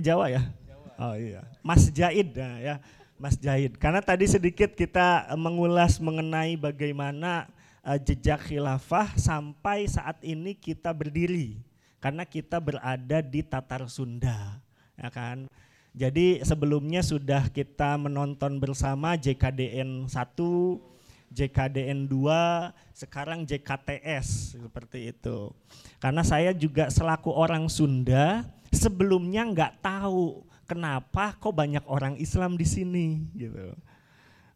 Jawa ya? Oh iya. Mas Jaid nah, ya. Mas Jaid. Karena tadi sedikit kita mengulas mengenai bagaimana uh, jejak khilafah sampai saat ini kita berdiri. Karena kita berada di Tatar Sunda, ya kan? Jadi sebelumnya sudah kita menonton bersama JKDN 1, JKDN 2, sekarang JKTS seperti itu. Karena saya juga selaku orang Sunda sebelumnya nggak tahu kenapa kok banyak orang Islam di sini gitu.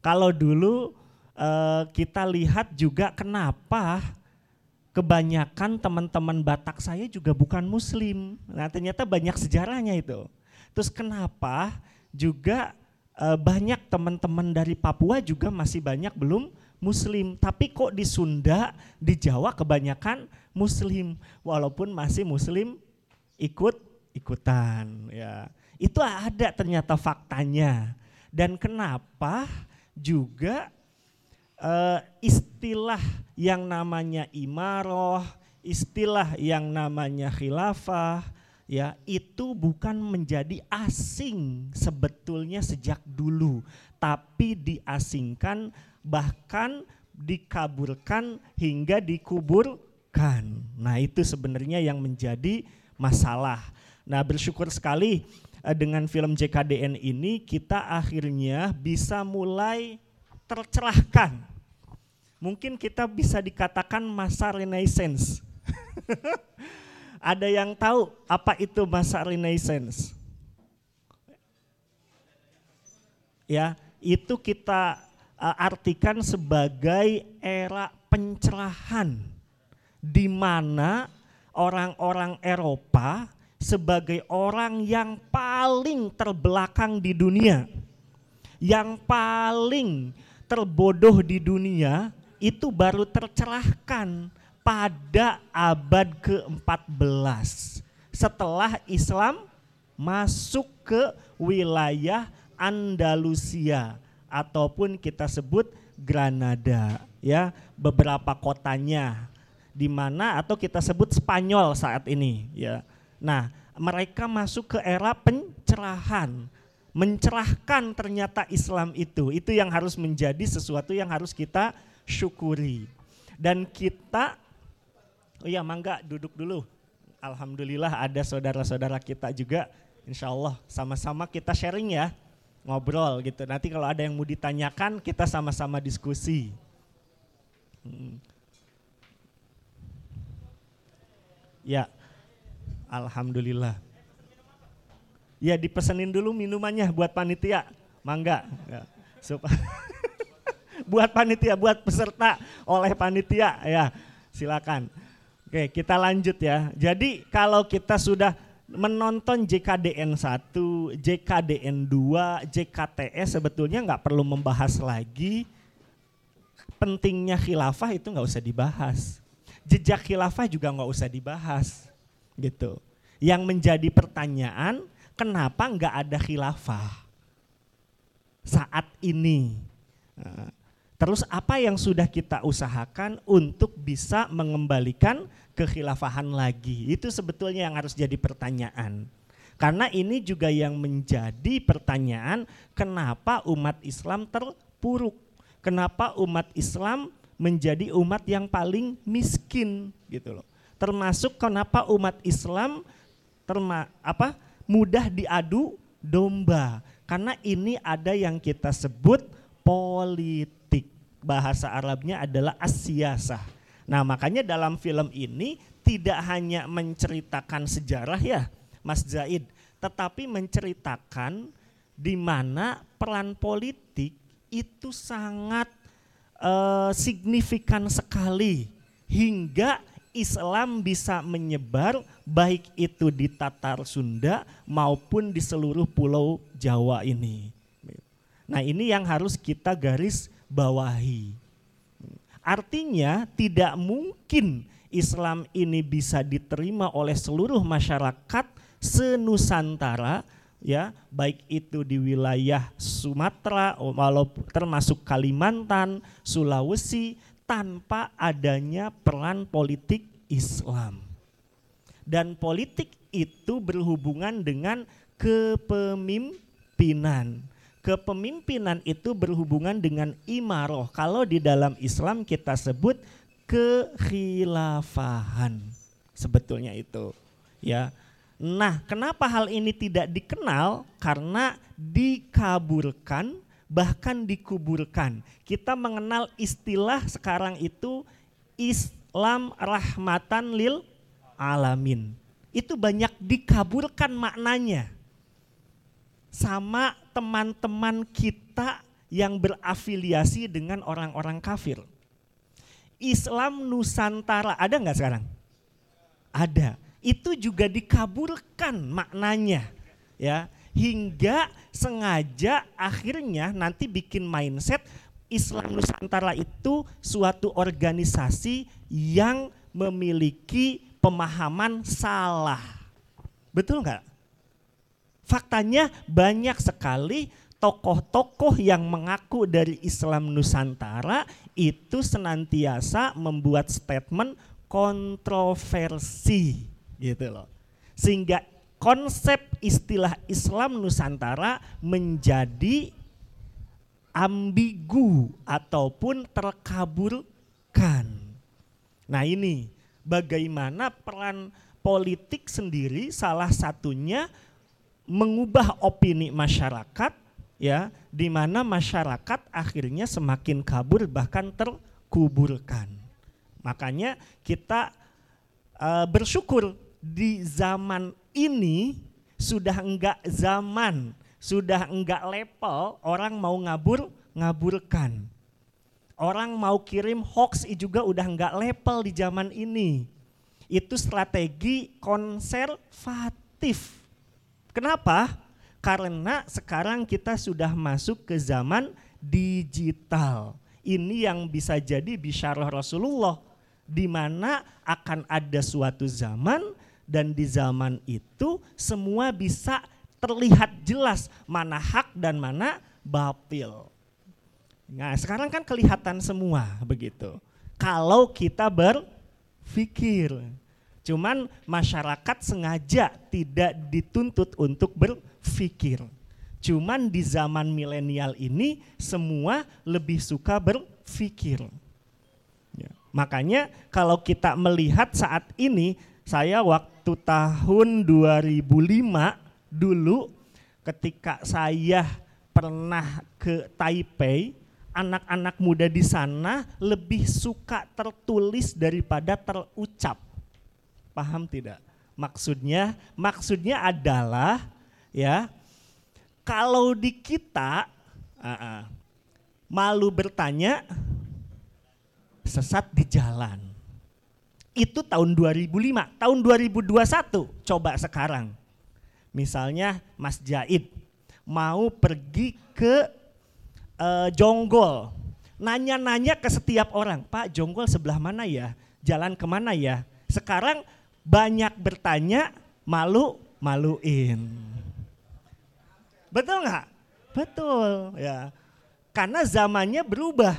Kalau dulu eh, kita lihat juga kenapa kebanyakan teman-teman Batak saya juga bukan Muslim. Nah ternyata banyak sejarahnya itu. Terus kenapa juga eh, banyak teman-teman dari Papua juga masih banyak belum muslim, tapi kok di Sunda, di Jawa kebanyakan muslim walaupun masih muslim ikut ikutan ya. Itu ada ternyata faktanya. Dan kenapa juga uh, istilah yang namanya imaroh, istilah yang namanya khilafah, ya itu bukan menjadi asing sebetulnya sejak dulu, tapi diasingkan bahkan dikaburkan hingga dikuburkan. Nah, itu sebenarnya yang menjadi masalah. Nah, bersyukur sekali eh, dengan film JKDN ini kita akhirnya bisa mulai tercerahkan. Mungkin kita bisa dikatakan masa renaissance. Ada yang tahu apa itu masa renaissance? Ya, itu kita uh, artikan sebagai era pencerahan di mana orang-orang Eropa sebagai orang yang paling terbelakang di dunia, yang paling terbodoh di dunia itu baru tercerahkan pada abad ke-14 setelah Islam masuk ke wilayah Andalusia ataupun kita sebut Granada ya beberapa kotanya di mana atau kita sebut Spanyol saat ini ya. Nah, mereka masuk ke era pencerahan. Mencerahkan ternyata Islam itu. Itu yang harus menjadi sesuatu yang harus kita syukuri. Dan kita Oh iya, mangga duduk dulu. Alhamdulillah ada saudara-saudara kita juga. Insya Allah sama-sama kita sharing ya ngobrol gitu. Nanti kalau ada yang mau ditanyakan kita sama-sama diskusi. Hmm. Ya, alhamdulillah. Ya dipesenin dulu minumannya buat panitia, mangga. Ya. buat panitia, buat peserta oleh panitia ya, silakan. Oke, kita lanjut ya. Jadi kalau kita sudah menonton JKDN 1, JKDN 2, JKTS sebetulnya nggak perlu membahas lagi pentingnya khilafah itu nggak usah dibahas. Jejak khilafah juga nggak usah dibahas, gitu. Yang menjadi pertanyaan, kenapa nggak ada khilafah saat ini? Nah, terus apa yang sudah kita usahakan untuk bisa mengembalikan kekhilafahan lagi? Itu sebetulnya yang harus jadi pertanyaan. Karena ini juga yang menjadi pertanyaan kenapa umat Islam terpuruk. Kenapa umat Islam menjadi umat yang paling miskin gitu loh. Termasuk kenapa umat Islam terma, apa mudah diadu domba. Karena ini ada yang kita sebut politik. Bahasa Arabnya adalah asyasah Nah makanya dalam film ini tidak hanya menceritakan sejarah ya Mas Zaid, tetapi menceritakan di mana peran politik itu sangat uh, signifikan sekali hingga Islam bisa menyebar baik itu di Tatar Sunda maupun di seluruh pulau Jawa ini. Nah ini yang harus kita garis bawahi. Artinya tidak mungkin Islam ini bisa diterima oleh seluruh masyarakat senusantara ya baik itu di wilayah Sumatera walaupun termasuk Kalimantan, Sulawesi tanpa adanya peran politik Islam. Dan politik itu berhubungan dengan kepemimpinan. Kepemimpinan itu berhubungan dengan imaroh. Kalau di dalam Islam kita sebut kekhilafahan. Sebetulnya itu, ya. Nah, kenapa hal ini tidak dikenal? Karena dikaburkan bahkan dikuburkan. Kita mengenal istilah sekarang itu Islam rahmatan lil alamin. Itu banyak dikaburkan maknanya. Sama teman-teman kita yang berafiliasi dengan orang-orang kafir. Islam Nusantara ada nggak sekarang? Ada. Itu juga dikaburkan maknanya, ya hingga sengaja akhirnya nanti bikin mindset Islam Nusantara itu suatu organisasi yang memiliki pemahaman salah. Betul nggak? Faktanya banyak sekali tokoh-tokoh yang mengaku dari Islam Nusantara itu senantiasa membuat statement kontroversi gitu loh. Sehingga konsep istilah Islam Nusantara menjadi ambigu ataupun terkaburkan. Nah ini bagaimana peran politik sendiri salah satunya mengubah opini masyarakat ya di mana masyarakat akhirnya semakin kabur bahkan terkuburkan. Makanya kita uh, bersyukur di zaman ini sudah enggak zaman, sudah enggak level orang mau ngabur ngaburkan. Orang mau kirim hoax juga udah enggak level di zaman ini. Itu strategi konservatif. Kenapa? Karena sekarang kita sudah masuk ke zaman digital. Ini yang bisa jadi bisyarah Rasulullah di mana akan ada suatu zaman dan di zaman itu semua bisa terlihat jelas mana hak dan mana batil. Nah, sekarang kan kelihatan semua begitu. Kalau kita berpikir. Cuman masyarakat sengaja tidak dituntut untuk berpikir. Cuman di zaman milenial ini semua lebih suka berpikir. Ya. Makanya kalau kita melihat saat ini saya waktu tahun 2005 dulu ketika saya pernah ke Taipei, anak-anak muda di sana lebih suka tertulis daripada terucap. Paham tidak? Maksudnya, maksudnya adalah ya kalau di kita uh -uh, malu bertanya sesat di jalan itu tahun 2005. Tahun 2021 coba sekarang. Misalnya Mas Jaid mau pergi ke uh, Jonggol. Nanya-nanya ke setiap orang, Pak Jonggol sebelah mana ya? Jalan ke mana ya? Sekarang banyak bertanya, malu, maluin. Betul nggak? Betul ya. Karena zamannya berubah.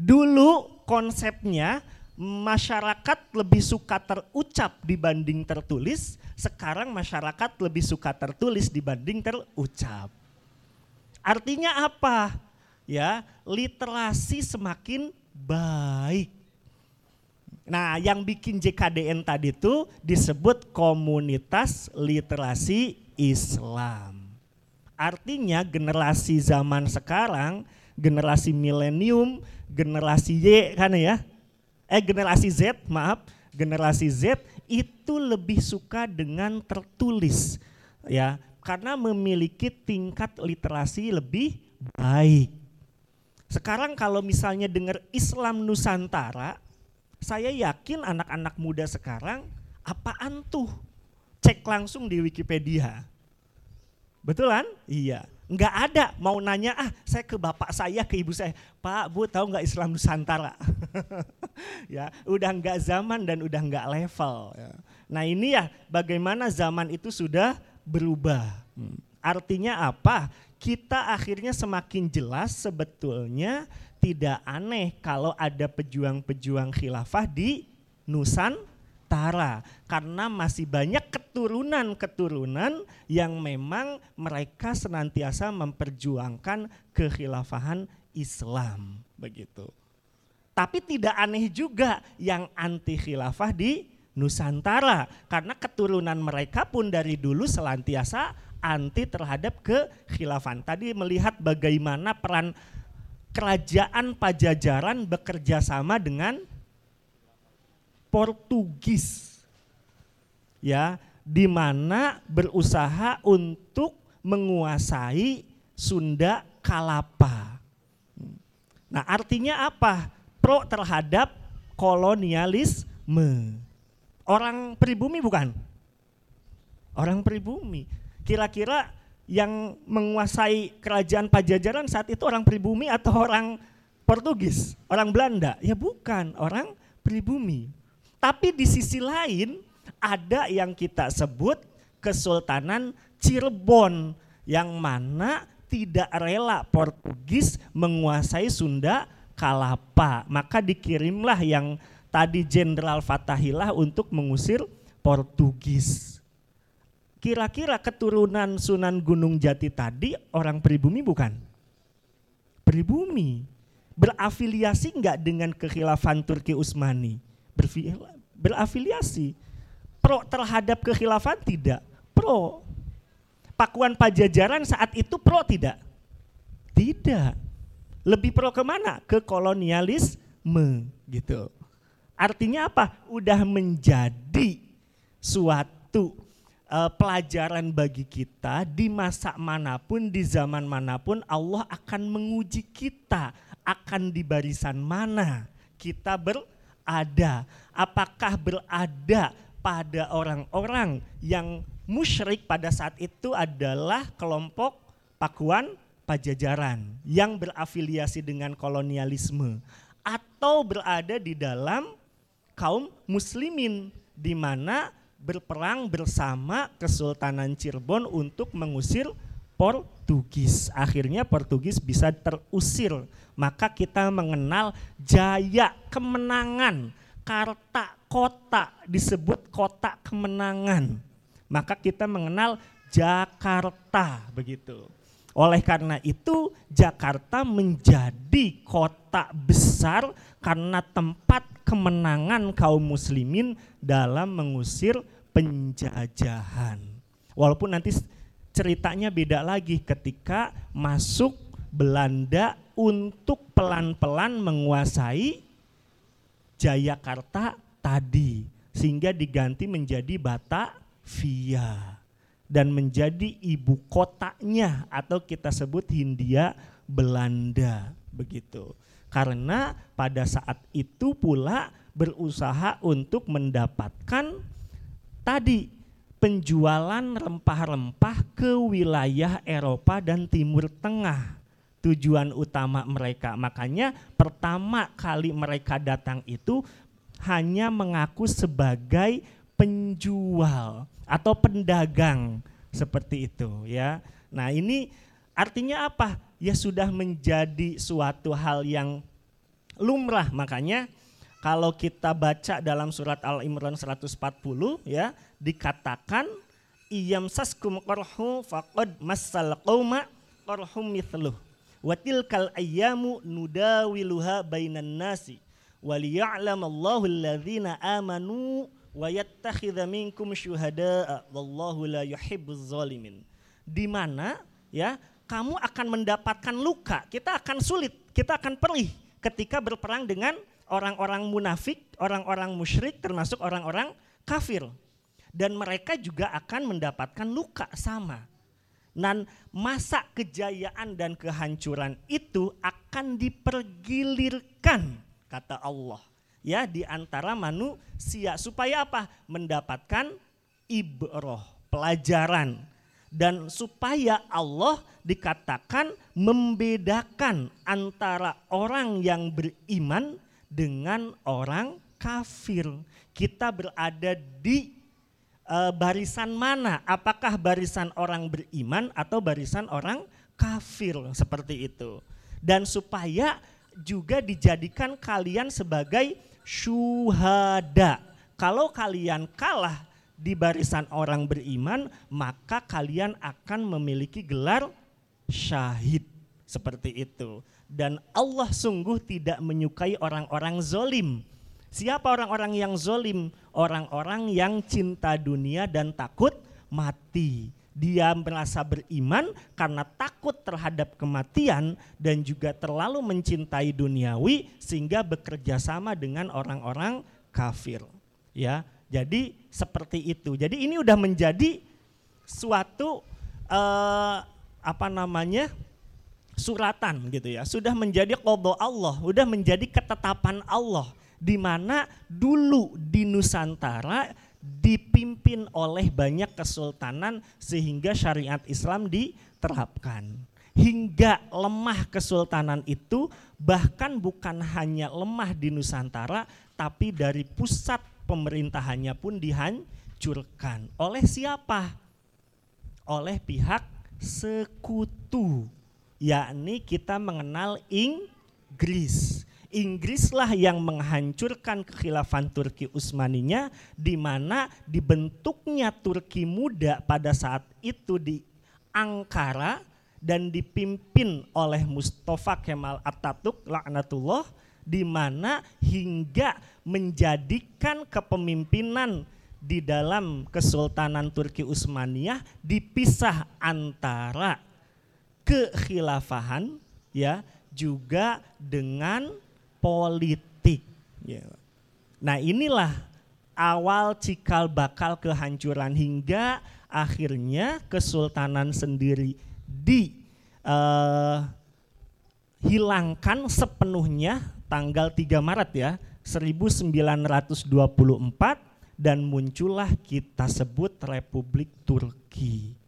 Dulu konsepnya masyarakat lebih suka terucap dibanding tertulis, sekarang masyarakat lebih suka tertulis dibanding terucap. Artinya apa? Ya, literasi semakin baik. Nah, yang bikin JKDN tadi itu disebut komunitas literasi Islam. Artinya generasi zaman sekarang, generasi milenium, generasi Y kan ya, eh generasi Z, maaf, generasi Z itu lebih suka dengan tertulis ya, karena memiliki tingkat literasi lebih baik. Sekarang kalau misalnya dengar Islam Nusantara, saya yakin anak-anak muda sekarang apaan tuh? Cek langsung di Wikipedia. Betulan? Iya nggak ada mau nanya ah saya ke bapak saya ke ibu saya. Pak bu tahu nggak Islam Nusantara? Ya udah nggak zaman dan udah nggak level. Ya. nah ini ya bagaimana zaman itu sudah berubah. Hmm. artinya apa? Kita akhirnya semakin jelas sebetulnya tidak aneh kalau ada pejuang-pejuang khilafah di Nusantara Nusantara karena masih banyak keturunan-keturunan yang memang mereka senantiasa memperjuangkan kekhilafahan Islam begitu. Tapi tidak aneh juga yang anti khilafah di Nusantara karena keturunan mereka pun dari dulu selantiasa anti terhadap kekhilafan. Tadi melihat bagaimana peran kerajaan Pajajaran bekerja sama dengan Portugis. Ya, di mana berusaha untuk menguasai Sunda Kalapa. Nah, artinya apa? Pro terhadap kolonialisme. Orang pribumi bukan? Orang pribumi kira-kira yang menguasai kerajaan Pajajaran saat itu orang pribumi atau orang Portugis, orang Belanda? Ya bukan, orang pribumi. Tapi di sisi lain ada yang kita sebut Kesultanan Cirebon yang mana tidak rela Portugis menguasai Sunda Kalapa. Maka dikirimlah yang tadi Jenderal Fatahillah untuk mengusir Portugis. Kira-kira keturunan Sunan Gunung Jati tadi orang pribumi bukan? Pribumi. Berafiliasi enggak dengan kekhilafan Turki Utsmani? Berafiliasi. Pro terhadap kekhilafan tidak? Pro. Pakuan Pajajaran saat itu pro tidak? Tidak. Lebih pro ke mana? Ke kolonialisme gitu. Artinya apa? Udah menjadi suatu uh, pelajaran bagi kita di masa mana pun, di zaman mana pun Allah akan menguji kita akan di barisan mana kita berada. Apakah berada pada orang-orang yang musyrik pada saat itu adalah kelompok Pakuan Pajajaran yang berafiliasi dengan kolonialisme atau berada di dalam kaum muslimin di mana berperang bersama Kesultanan Cirebon untuk mengusir Portugis. Akhirnya Portugis bisa terusir. Maka kita mengenal jaya kemenangan. Karta kota disebut kota kemenangan. Maka kita mengenal Jakarta begitu. Oleh karena itu Jakarta menjadi kota besar karena tempat kemenangan kaum muslimin dalam mengusir penjajahan. Walaupun nanti ceritanya beda lagi ketika masuk Belanda untuk pelan-pelan menguasai Jayakarta tadi sehingga diganti menjadi Batavia dan menjadi ibu kotanya atau kita sebut Hindia Belanda begitu. Karena pada saat itu pula berusaha untuk mendapatkan tadi penjualan rempah-rempah ke wilayah Eropa dan Timur Tengah. Tujuan utama mereka. Makanya pertama kali mereka datang itu hanya mengaku sebagai penjual atau pendagang seperti itu ya. Nah, ini artinya apa? Ya sudah menjadi suatu hal yang lumrah. Makanya kalau kita baca dalam surat Al-Imran 140 ya, dikatakan iyam saskum qarhu faqad massal qauma qarhum mithluh. Wa tilkal ayyamu nudawiluha bainan nasi. Waliya'lamallahu alladhina amanu wa yattakhidha minkum syuhada'a wallahu la yuhibbuz zalimin. Di mana ya kamu akan mendapatkan luka, kita akan sulit, kita akan perih ketika berperang dengan orang-orang munafik, orang-orang musyrik termasuk orang-orang kafir. Dan mereka juga akan mendapatkan luka sama. Dan masa kejayaan dan kehancuran itu akan dipergilirkan kata Allah ya di antara manusia supaya apa? Mendapatkan ibroh, pelajaran dan supaya Allah dikatakan membedakan antara orang yang beriman dengan orang kafir. Kita berada di uh, barisan mana? Apakah barisan orang beriman atau barisan orang kafir seperti itu? Dan supaya juga dijadikan kalian sebagai syuhada. Kalau kalian kalah di barisan orang beriman, maka kalian akan memiliki gelar syahid. Seperti itu. Dan Allah sungguh tidak menyukai orang-orang zolim. Siapa orang-orang yang zolim? Orang-orang yang cinta dunia dan takut mati. Dia merasa beriman karena takut terhadap kematian dan juga terlalu mencintai duniawi sehingga bekerja sama dengan orang-orang kafir. Ya, jadi seperti itu. Jadi ini udah menjadi suatu eh, apa namanya suratan gitu ya. Sudah menjadi kodo Allah, sudah menjadi ketetapan Allah di mana dulu di Nusantara dipimpin oleh banyak kesultanan sehingga syariat Islam diterapkan. Hingga lemah kesultanan itu bahkan bukan hanya lemah di Nusantara tapi dari pusat pemerintahannya pun dihancurkan. Oleh siapa? Oleh pihak sekutu, yakni kita mengenal Inggris. Inggrislah yang menghancurkan kekhilafan Turki Utsmaninya di mana dibentuknya Turki muda pada saat itu di Ankara dan dipimpin oleh Mustafa Kemal Atatürk laknatullah di mana hingga menjadikan kepemimpinan di dalam Kesultanan Turki Utsmaniyah dipisah antara kekhilafahan ya juga dengan politik. Ya. Nah inilah awal cikal bakal kehancuran hingga akhirnya kesultanan sendiri dihilangkan uh, sepenuhnya tanggal 3 Maret ya 1924 dan muncullah kita sebut Republik Turki.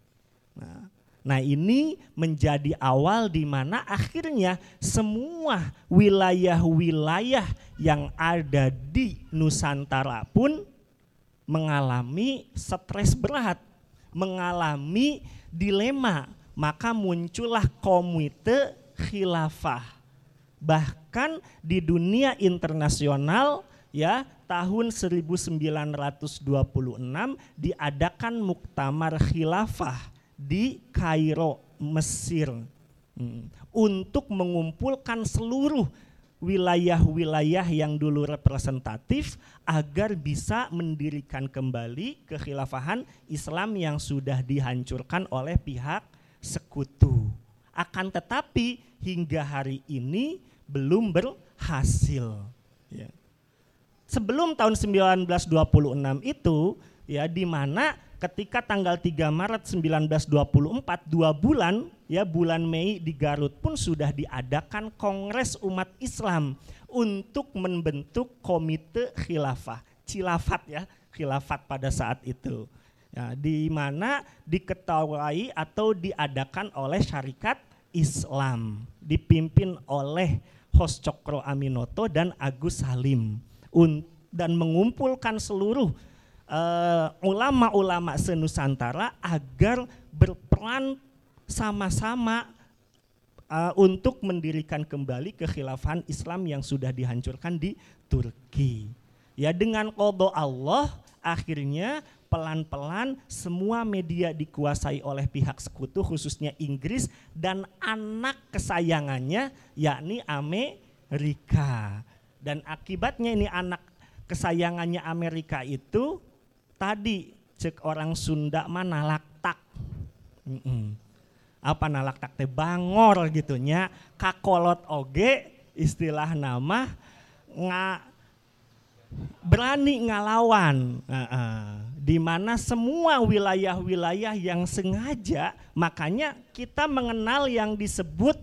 Nah, nah ini menjadi awal di mana akhirnya semua wilayah-wilayah yang ada di Nusantara pun mengalami stres berat, mengalami dilema, maka muncullah komite khilafah. Bahkan di dunia internasional ya tahun 1926 diadakan muktamar khilafah di Kairo, Mesir. Hmm. Untuk mengumpulkan seluruh wilayah-wilayah yang dulu representatif agar bisa mendirikan kembali kekhilafahan Islam yang sudah dihancurkan oleh pihak sekutu. Akan tetapi hingga hari ini belum berhasil. Ya. Sebelum tahun 1926 itu ya di mana ketika tanggal 3 Maret 1924 dua bulan ya bulan Mei di Garut pun sudah diadakan Kongres Umat Islam untuk membentuk Komite Khilafah, Cilafat ya, Khilafat pada saat itu. Ya, di mana diketahui atau diadakan oleh syarikat Islam dipimpin oleh Hos Cokro Aminoto dan Agus Salim dan mengumpulkan seluruh uh, ulama-ulama senusantara agar berperan sama-sama uh, untuk mendirikan kembali kekhilafahan Islam yang sudah dihancurkan di Turki. Ya dengan kodo Allah akhirnya pelan-pelan semua media dikuasai oleh pihak sekutu khususnya Inggris dan anak kesayangannya yakni Amerika. Dan akibatnya ini anak kesayangannya Amerika itu tadi cek orang Sunda mana laktak. Mm -mm. Apa nalaktak teh bangor gitunya kakolot oge istilah nama nga berani ngalawan. Uh -uh di mana semua wilayah-wilayah yang sengaja makanya kita mengenal yang disebut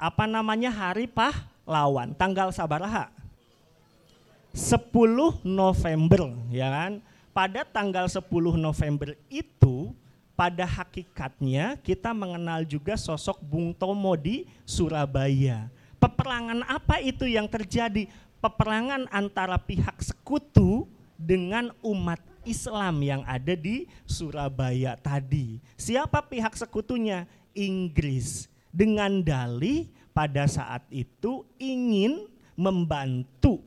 apa namanya hari pahlawan tanggal sabaraha 10 November ya kan pada tanggal 10 November itu pada hakikatnya kita mengenal juga sosok Bung Tomo di Surabaya peperangan apa itu yang terjadi peperangan antara pihak sekutu dengan umat Islam yang ada di Surabaya tadi. Siapa pihak sekutunya? Inggris. Dengan dalih pada saat itu ingin membantu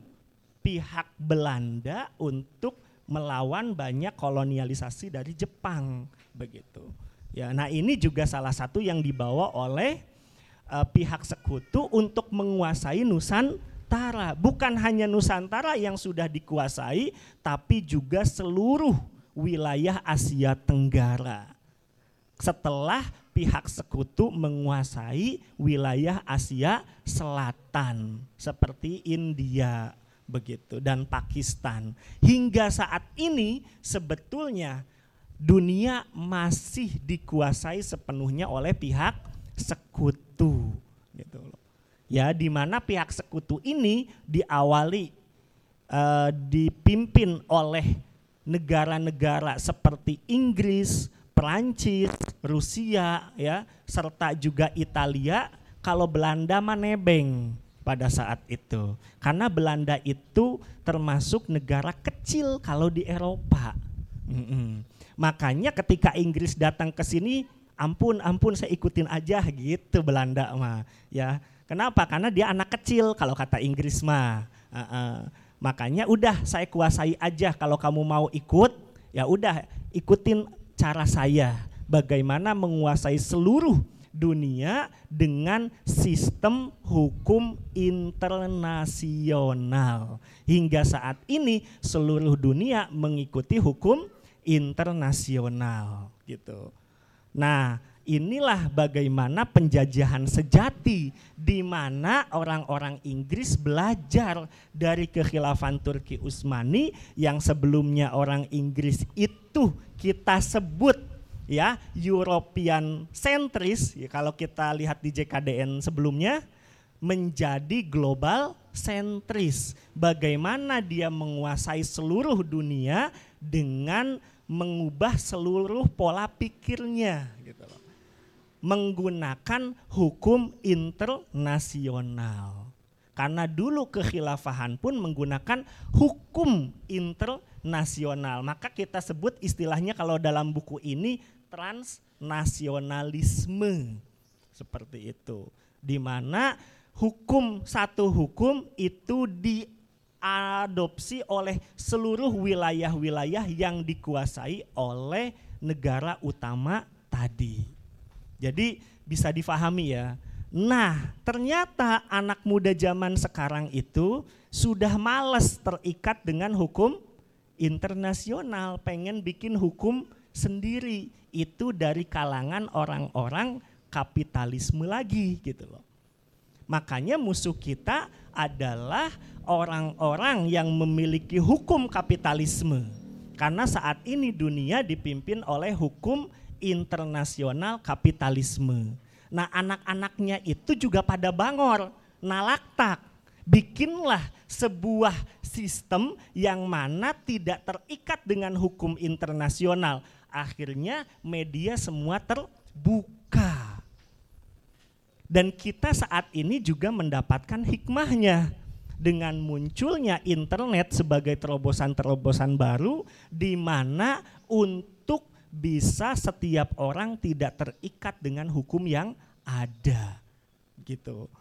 pihak Belanda untuk melawan banyak kolonialisasi dari Jepang begitu. Ya, nah ini juga salah satu yang dibawa oleh uh, pihak sekutu untuk menguasai Nusantara. Bukan hanya Nusantara yang sudah dikuasai, tapi juga seluruh wilayah Asia Tenggara. Setelah pihak sekutu menguasai wilayah Asia Selatan seperti India begitu dan Pakistan. Hingga saat ini sebetulnya dunia masih dikuasai sepenuhnya oleh pihak sekutu gitu loh. Ya, di mana pihak sekutu ini diawali uh, dipimpin oleh negara-negara seperti Inggris, Perancis, Rusia ya, serta juga Italia kalau Belanda mah nebeng pada saat itu. Karena Belanda itu termasuk negara kecil kalau di Eropa. Mm -mm. Makanya ketika Inggris datang ke sini, ampun ampun saya ikutin aja gitu Belanda mah ya. Kenapa? Karena dia anak kecil kalau kata Inggris mah. Uh -uh. Makanya udah saya kuasai aja kalau kamu mau ikut ya udah ikutin cara saya bagaimana menguasai seluruh dunia dengan sistem hukum internasional. Hingga saat ini seluruh dunia mengikuti hukum internasional gitu. Nah, inilah bagaimana penjajahan sejati di mana orang-orang Inggris belajar dari kekhilafan Turki Utsmani yang sebelumnya orang Inggris itu kita sebut ya European sentris ya, kalau kita lihat di JKDN sebelumnya menjadi global sentris. Bagaimana dia menguasai seluruh dunia dengan mengubah seluruh pola pikirnya gitu loh menggunakan hukum internasional. Karena dulu kekhilafahan pun menggunakan hukum internasional. Maka kita sebut istilahnya kalau dalam buku ini transnasionalisme. Seperti itu. Di mana hukum satu hukum itu diadopsi oleh seluruh wilayah-wilayah yang dikuasai oleh negara utama tadi. Jadi bisa difahami ya. Nah, ternyata anak muda zaman sekarang itu sudah males terikat dengan hukum internasional, pengen bikin hukum sendiri. Itu dari kalangan orang-orang kapitalisme lagi gitu loh. Makanya musuh kita adalah orang-orang yang memiliki hukum kapitalisme. Karena saat ini dunia dipimpin oleh hukum internasional kapitalisme. Nah anak-anaknya itu juga pada bangor, nalaktak. Bikinlah sebuah sistem yang mana tidak terikat dengan hukum internasional. Akhirnya media semua terbuka. Dan kita saat ini juga mendapatkan hikmahnya dengan munculnya internet sebagai terobosan-terobosan baru di mana untuk bisa setiap orang tidak terikat dengan hukum yang ada. Gitu.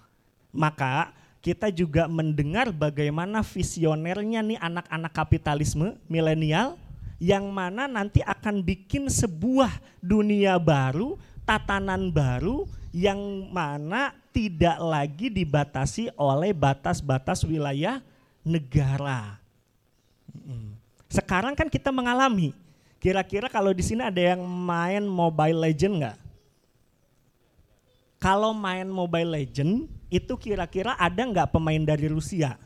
Maka kita juga mendengar bagaimana visionernya nih anak-anak kapitalisme milenial yang mana nanti akan bikin sebuah dunia baru, tatanan baru yang mana tidak lagi dibatasi oleh batas-batas wilayah negara. Sekarang kan kita mengalami Kira-kira kalau di sini ada yang main Mobile Legend nggak? Kalau main Mobile Legend itu kira-kira ada nggak pemain dari Rusia?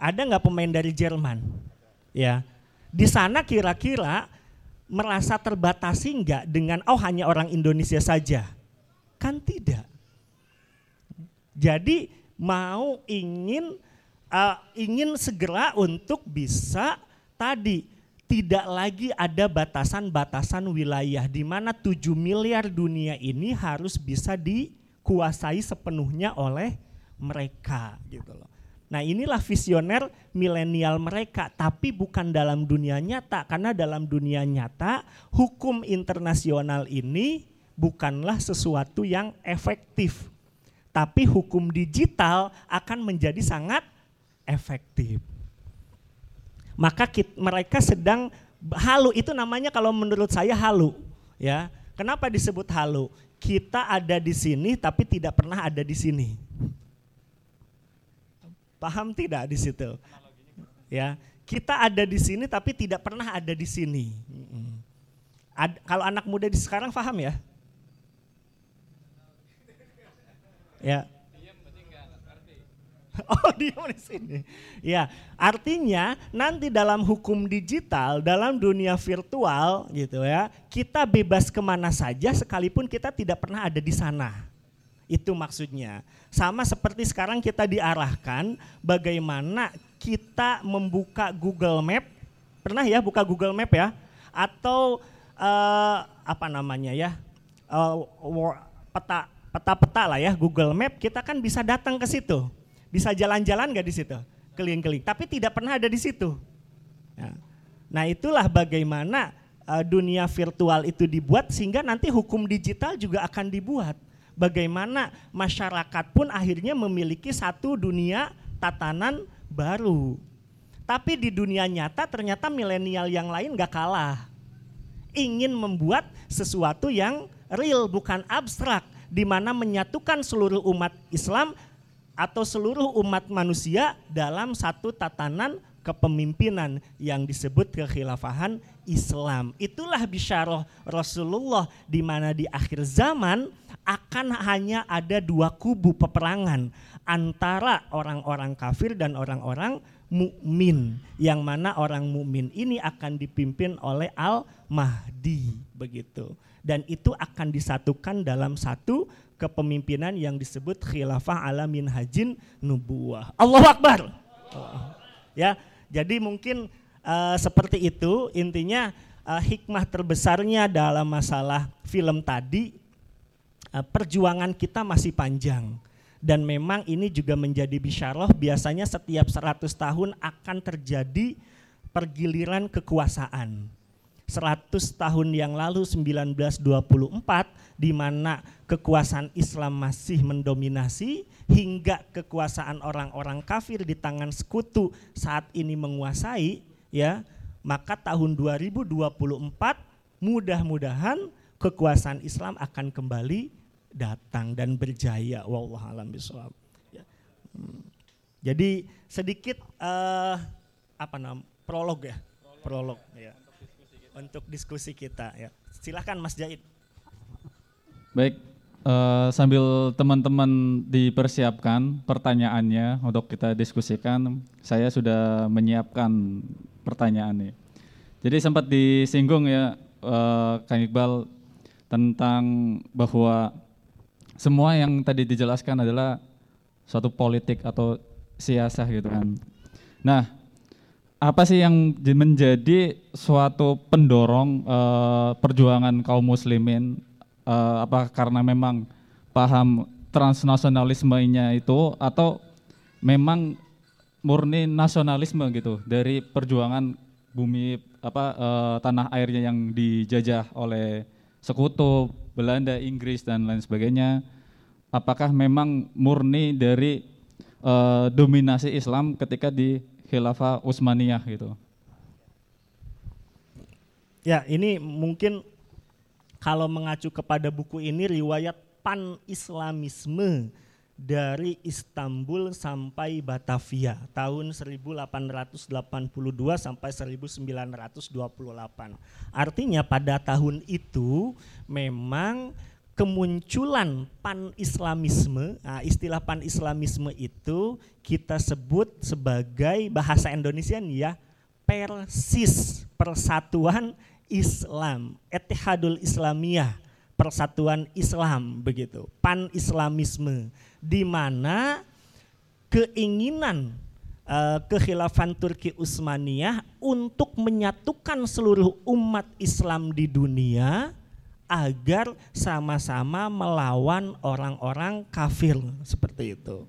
Ada nggak pemain dari Jerman? Ya, di sana kira-kira merasa terbatasi nggak dengan oh hanya orang Indonesia saja? Kan tidak. Jadi mau ingin uh, ingin segera untuk bisa tadi tidak lagi ada batasan-batasan wilayah di mana 7 miliar dunia ini harus bisa dikuasai sepenuhnya oleh mereka gitu loh. Nah inilah visioner milenial mereka, tapi bukan dalam dunia nyata, karena dalam dunia nyata hukum internasional ini bukanlah sesuatu yang efektif. Tapi hukum digital akan menjadi sangat efektif. Maka kita, mereka sedang halu itu namanya kalau menurut saya halu, ya. Kenapa disebut halu? Kita ada di sini tapi tidak pernah ada di sini. Paham tidak di situ? Ya, kita ada di sini tapi tidak pernah ada di sini. Ad, kalau anak muda di sekarang paham ya? Ya. Oh diam di sini. Ya, artinya nanti dalam hukum digital, dalam dunia virtual gitu ya, kita bebas ke mana saja sekalipun kita tidak pernah ada di sana. Itu maksudnya. Sama seperti sekarang kita diarahkan bagaimana kita membuka Google Map. Pernah ya buka Google Map ya? Atau uh, apa namanya ya? Uh, peta peta-peta lah ya Google Map kita kan bisa datang ke situ bisa jalan-jalan nggak di situ keliling-keliling tapi tidak pernah ada di situ ya. nah itulah bagaimana uh, dunia virtual itu dibuat sehingga nanti hukum digital juga akan dibuat bagaimana masyarakat pun akhirnya memiliki satu dunia tatanan baru tapi di dunia nyata ternyata milenial yang lain gak kalah ingin membuat sesuatu yang real bukan abstrak di mana menyatukan seluruh umat Islam atau seluruh umat manusia dalam satu tatanan kepemimpinan yang disebut kekhilafahan Islam. Itulah bisyarah Rasulullah di mana di akhir zaman akan hanya ada dua kubu peperangan antara orang-orang kafir dan orang-orang mukmin yang mana orang mukmin ini akan dipimpin oleh Al-Mahdi begitu dan itu akan disatukan dalam satu kepemimpinan yang disebut khilafah ala hajin nubuah. Allahu Akbar. Ya, jadi mungkin uh, seperti itu intinya uh, hikmah terbesarnya dalam masalah film tadi perjuangan kita masih panjang. Dan memang ini juga menjadi bisyarah biasanya setiap 100 tahun akan terjadi pergiliran kekuasaan. 100 tahun yang lalu 1924 di mana kekuasaan Islam masih mendominasi hingga kekuasaan orang-orang kafir di tangan sekutu saat ini menguasai ya maka tahun 2024 mudah-mudahan kekuasaan Islam akan kembali datang dan berjaya wallahu alam bisawab ya. Hmm. jadi sedikit uh, apa namanya prolog ya prolog, ya untuk diskusi kita ya. Silahkan Mas Jahid. Baik, uh, sambil teman-teman dipersiapkan pertanyaannya untuk kita diskusikan, saya sudah menyiapkan pertanyaannya. Jadi sempat disinggung ya uh, Kang Iqbal tentang bahwa semua yang tadi dijelaskan adalah suatu politik atau siasah gitu kan. Nah, apa sih yang menjadi suatu pendorong uh, perjuangan kaum muslimin uh, apa karena memang paham transnasionalismenya itu atau memang murni nasionalisme gitu dari perjuangan bumi apa uh, tanah airnya yang dijajah oleh sekutu Belanda, Inggris dan lain sebagainya. Apakah memang murni dari uh, dominasi Islam ketika di khilafah Utsmaniyah gitu. Ya, ini mungkin kalau mengacu kepada buku ini riwayat pan-islamisme dari Istanbul sampai Batavia tahun 1882 sampai 1928. Artinya pada tahun itu memang kemunculan pan-islamisme, nah istilah pan-islamisme itu kita sebut sebagai bahasa Indonesia nih ya, persis, persatuan Islam, etihadul Islamiyah, persatuan Islam begitu, pan-islamisme, di mana keinginan uh, kekhilafan Turki Utsmaniyah untuk menyatukan seluruh umat Islam di dunia agar sama-sama melawan orang-orang kafir seperti itu.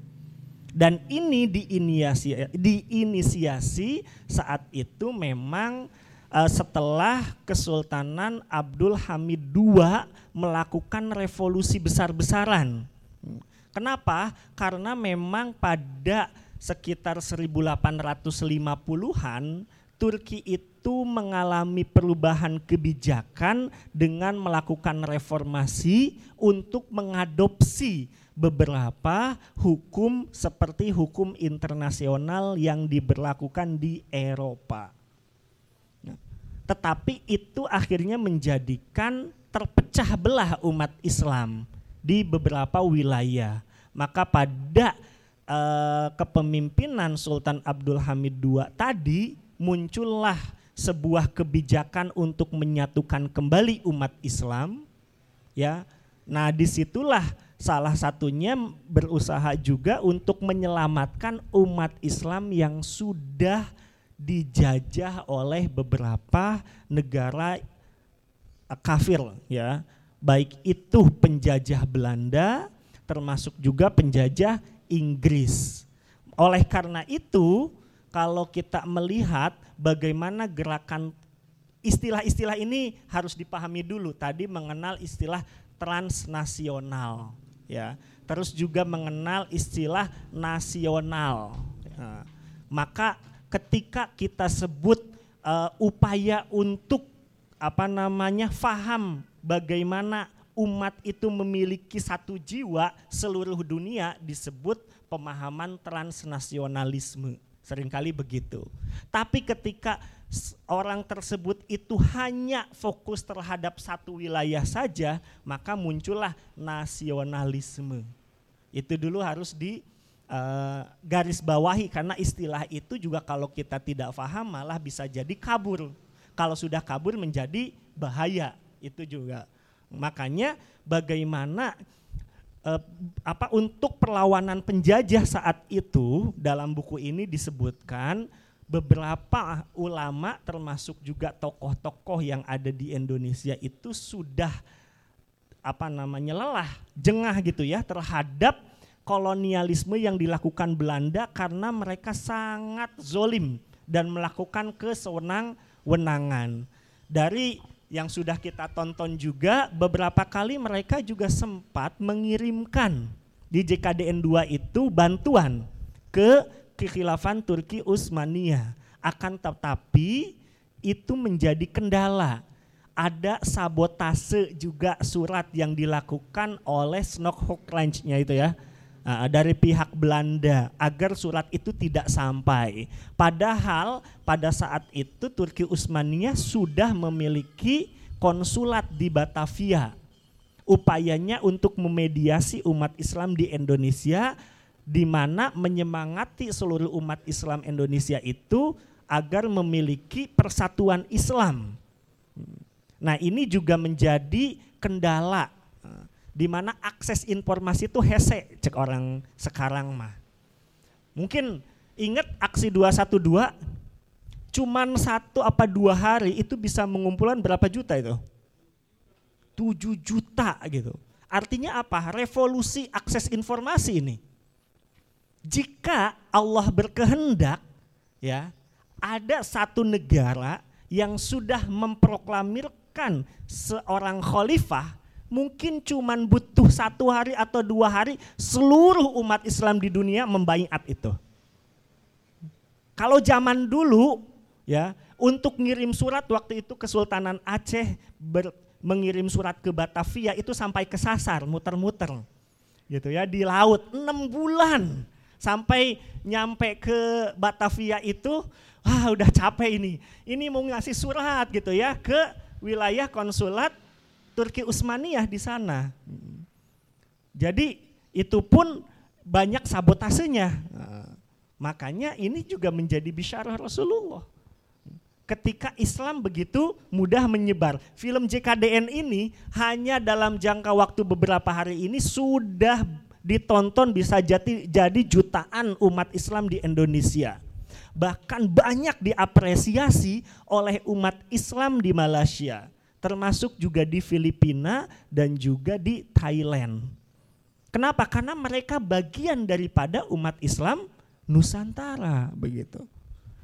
Dan ini diinisiasi, diinisiasi saat itu memang uh, setelah Kesultanan Abdul Hamid II melakukan revolusi besar-besaran. Kenapa? Karena memang pada sekitar 1850-an Turki itu mengalami perubahan kebijakan dengan melakukan reformasi untuk mengadopsi beberapa hukum seperti hukum internasional yang diberlakukan di Eropa. Nah, tetapi itu akhirnya menjadikan terpecah belah umat Islam di beberapa wilayah. Maka pada uh, kepemimpinan Sultan Abdul Hamid II tadi muncullah sebuah kebijakan untuk menyatukan kembali umat Islam ya nah di situlah salah satunya berusaha juga untuk menyelamatkan umat Islam yang sudah dijajah oleh beberapa negara eh, kafir ya baik itu penjajah Belanda termasuk juga penjajah Inggris. Oleh karena itu, kalau kita melihat bagaimana gerakan istilah-istilah ini harus dipahami dulu. Tadi mengenal istilah transnasional, ya. Terus juga mengenal istilah nasional. Ya. Maka ketika kita sebut uh, upaya untuk apa namanya faham bagaimana umat itu memiliki satu jiwa seluruh dunia disebut pemahaman transnasionalisme. Seringkali begitu. Tapi ketika orang tersebut itu hanya fokus terhadap satu wilayah saja, maka muncullah nasionalisme. Itu dulu harus di uh, garis bawahi karena istilah itu juga kalau kita tidak paham malah bisa jadi kabur. Kalau sudah kabur menjadi bahaya. Itu juga Makanya bagaimana eh, apa untuk perlawanan penjajah saat itu dalam buku ini disebutkan beberapa ulama termasuk juga tokoh-tokoh yang ada di Indonesia itu sudah apa namanya lelah, jengah gitu ya terhadap kolonialisme yang dilakukan Belanda karena mereka sangat zolim dan melakukan kesewenang-wenangan. Dari yang sudah kita tonton juga beberapa kali mereka juga sempat mengirimkan di JKDN 2 itu bantuan ke kekhilafan Turki Utsmaniyah. Akan tetapi itu menjadi kendala. Ada sabotase juga surat yang dilakukan oleh Snokhokranjnya itu ya uh, dari pihak Belanda agar surat itu tidak sampai. Padahal pada saat itu Turki Utsmaniyah sudah memiliki konsulat di Batavia. Upayanya untuk memediasi umat Islam di Indonesia di mana menyemangati seluruh umat Islam Indonesia itu agar memiliki persatuan Islam. Nah, ini juga menjadi kendala di mana akses informasi itu hese cek orang sekarang mah. Mungkin ingat aksi 212 cuman satu apa dua hari itu bisa mengumpulkan berapa juta itu? 7 juta gitu. Artinya apa? Revolusi akses informasi ini. Jika Allah berkehendak ya, ada satu negara yang sudah memproklamirkan seorang khalifah mungkin cuman butuh satu hari atau dua hari seluruh umat Islam di dunia membaiat itu. Kalau zaman dulu ya untuk ngirim surat waktu itu Kesultanan Aceh ber, mengirim surat ke Batavia itu sampai kesasar muter-muter gitu ya di laut enam bulan sampai nyampe ke Batavia itu wah udah capek ini ini mau ngasih surat gitu ya ke wilayah konsulat Turki Utsmaniyah di sana. Jadi itu pun banyak sabotasenya. Makanya ini juga menjadi bisyarah Rasulullah. Ketika Islam begitu mudah menyebar, film JKDN ini hanya dalam jangka waktu beberapa hari ini sudah ditonton bisa jadi, jadi jutaan umat Islam di Indonesia. Bahkan banyak diapresiasi oleh umat Islam di Malaysia termasuk juga di Filipina dan juga di Thailand. Kenapa? Karena mereka bagian daripada umat Islam Nusantara begitu.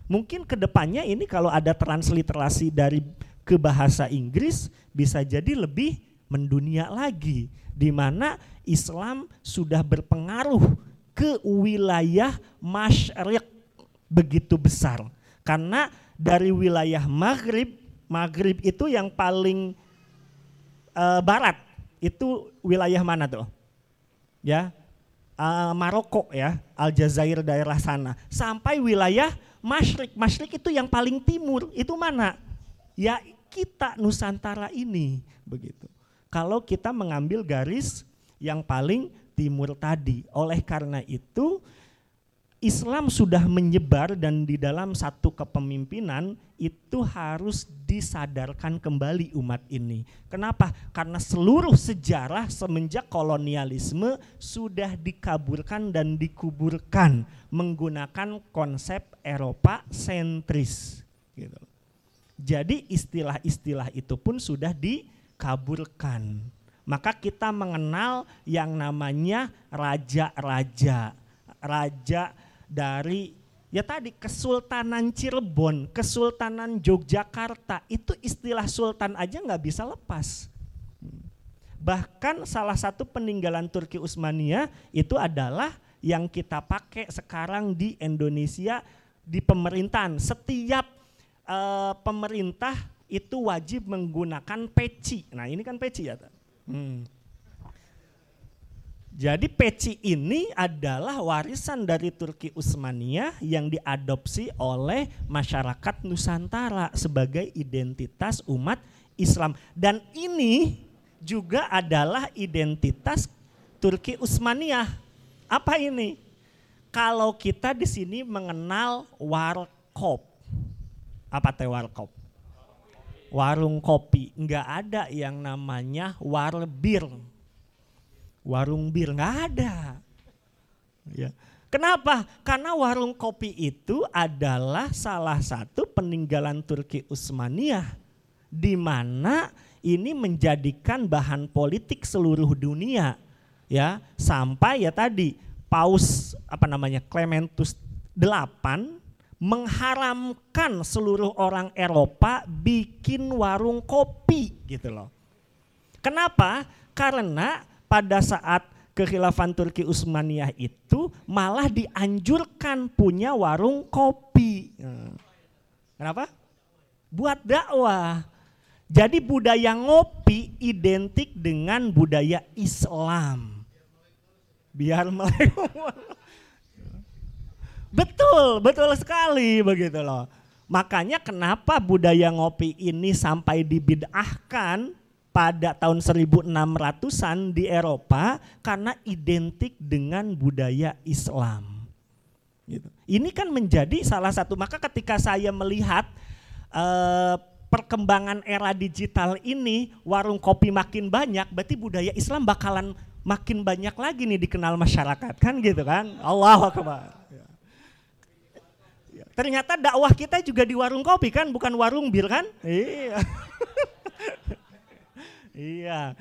Mungkin ke depannya ini kalau ada transliterasi dari ke bahasa Inggris bisa jadi lebih mendunia lagi di mana Islam sudah berpengaruh ke wilayah masyarakat begitu besar karena dari wilayah Maghrib, Maghrib itu yang paling uh, barat, itu wilayah mana tuh? Ya, uh, Maroko ya, Aljazair daerah sana, sampai wilayah Masyrik, Masyrik itu yang paling timur, itu mana? Ya kita Nusantara ini. Begitu. Kalau kita mengambil garis yang paling timur tadi, oleh karena itu Islam sudah menyebar dan di dalam satu kepemimpinan itu harus disadarkan kembali umat ini. Kenapa? Karena seluruh sejarah semenjak kolonialisme sudah dikaburkan dan dikuburkan menggunakan konsep Eropa sentris. Gitu. Jadi istilah-istilah itu pun sudah dikaburkan. Maka kita mengenal yang namanya raja-raja. Raja dari ya tadi Kesultanan Cirebon, Kesultanan Yogyakarta itu istilah sultan aja nggak bisa lepas. Bahkan salah satu peninggalan Turki Utsmaniyah itu adalah yang kita pakai sekarang di Indonesia di pemerintahan. Setiap uh, pemerintah itu wajib menggunakan peci. Nah ini kan peci ya. Hmm jadi peci ini adalah warisan dari Turki Utsmaniyah yang diadopsi oleh masyarakat Nusantara sebagai identitas umat Islam. Dan ini juga adalah identitas Turki Utsmaniyah. Apa ini? Kalau kita di sini mengenal warkop. Apa teh warkop? Warung kopi. Enggak ada yang namanya warbir warung bir nggak ada. Ya. Kenapa? Karena warung kopi itu adalah salah satu peninggalan Turki Utsmaniyah di mana ini menjadikan bahan politik seluruh dunia ya sampai ya tadi Paus apa namanya Clementus VIII mengharamkan seluruh orang Eropa bikin warung kopi gitu loh. Kenapa? Karena pada saat kekhilafan Turki Utsmaniyah itu malah dianjurkan punya warung kopi. Kenapa? Buat dakwah. Jadi budaya ngopi identik dengan budaya Islam. Biar melek. betul, betul sekali begitu loh. Makanya kenapa budaya ngopi ini sampai dibid'ahkan pada tahun 1600-an di Eropa karena identik dengan budaya Islam. Gitu. Ini kan menjadi salah satu maka ketika saya melihat uh, perkembangan era digital ini warung kopi makin banyak berarti budaya Islam bakalan makin banyak lagi nih dikenal masyarakat kan gitu kan Allah akbar ya. Ya. ternyata dakwah kita juga di warung kopi kan bukan warung bir kan iya Iya.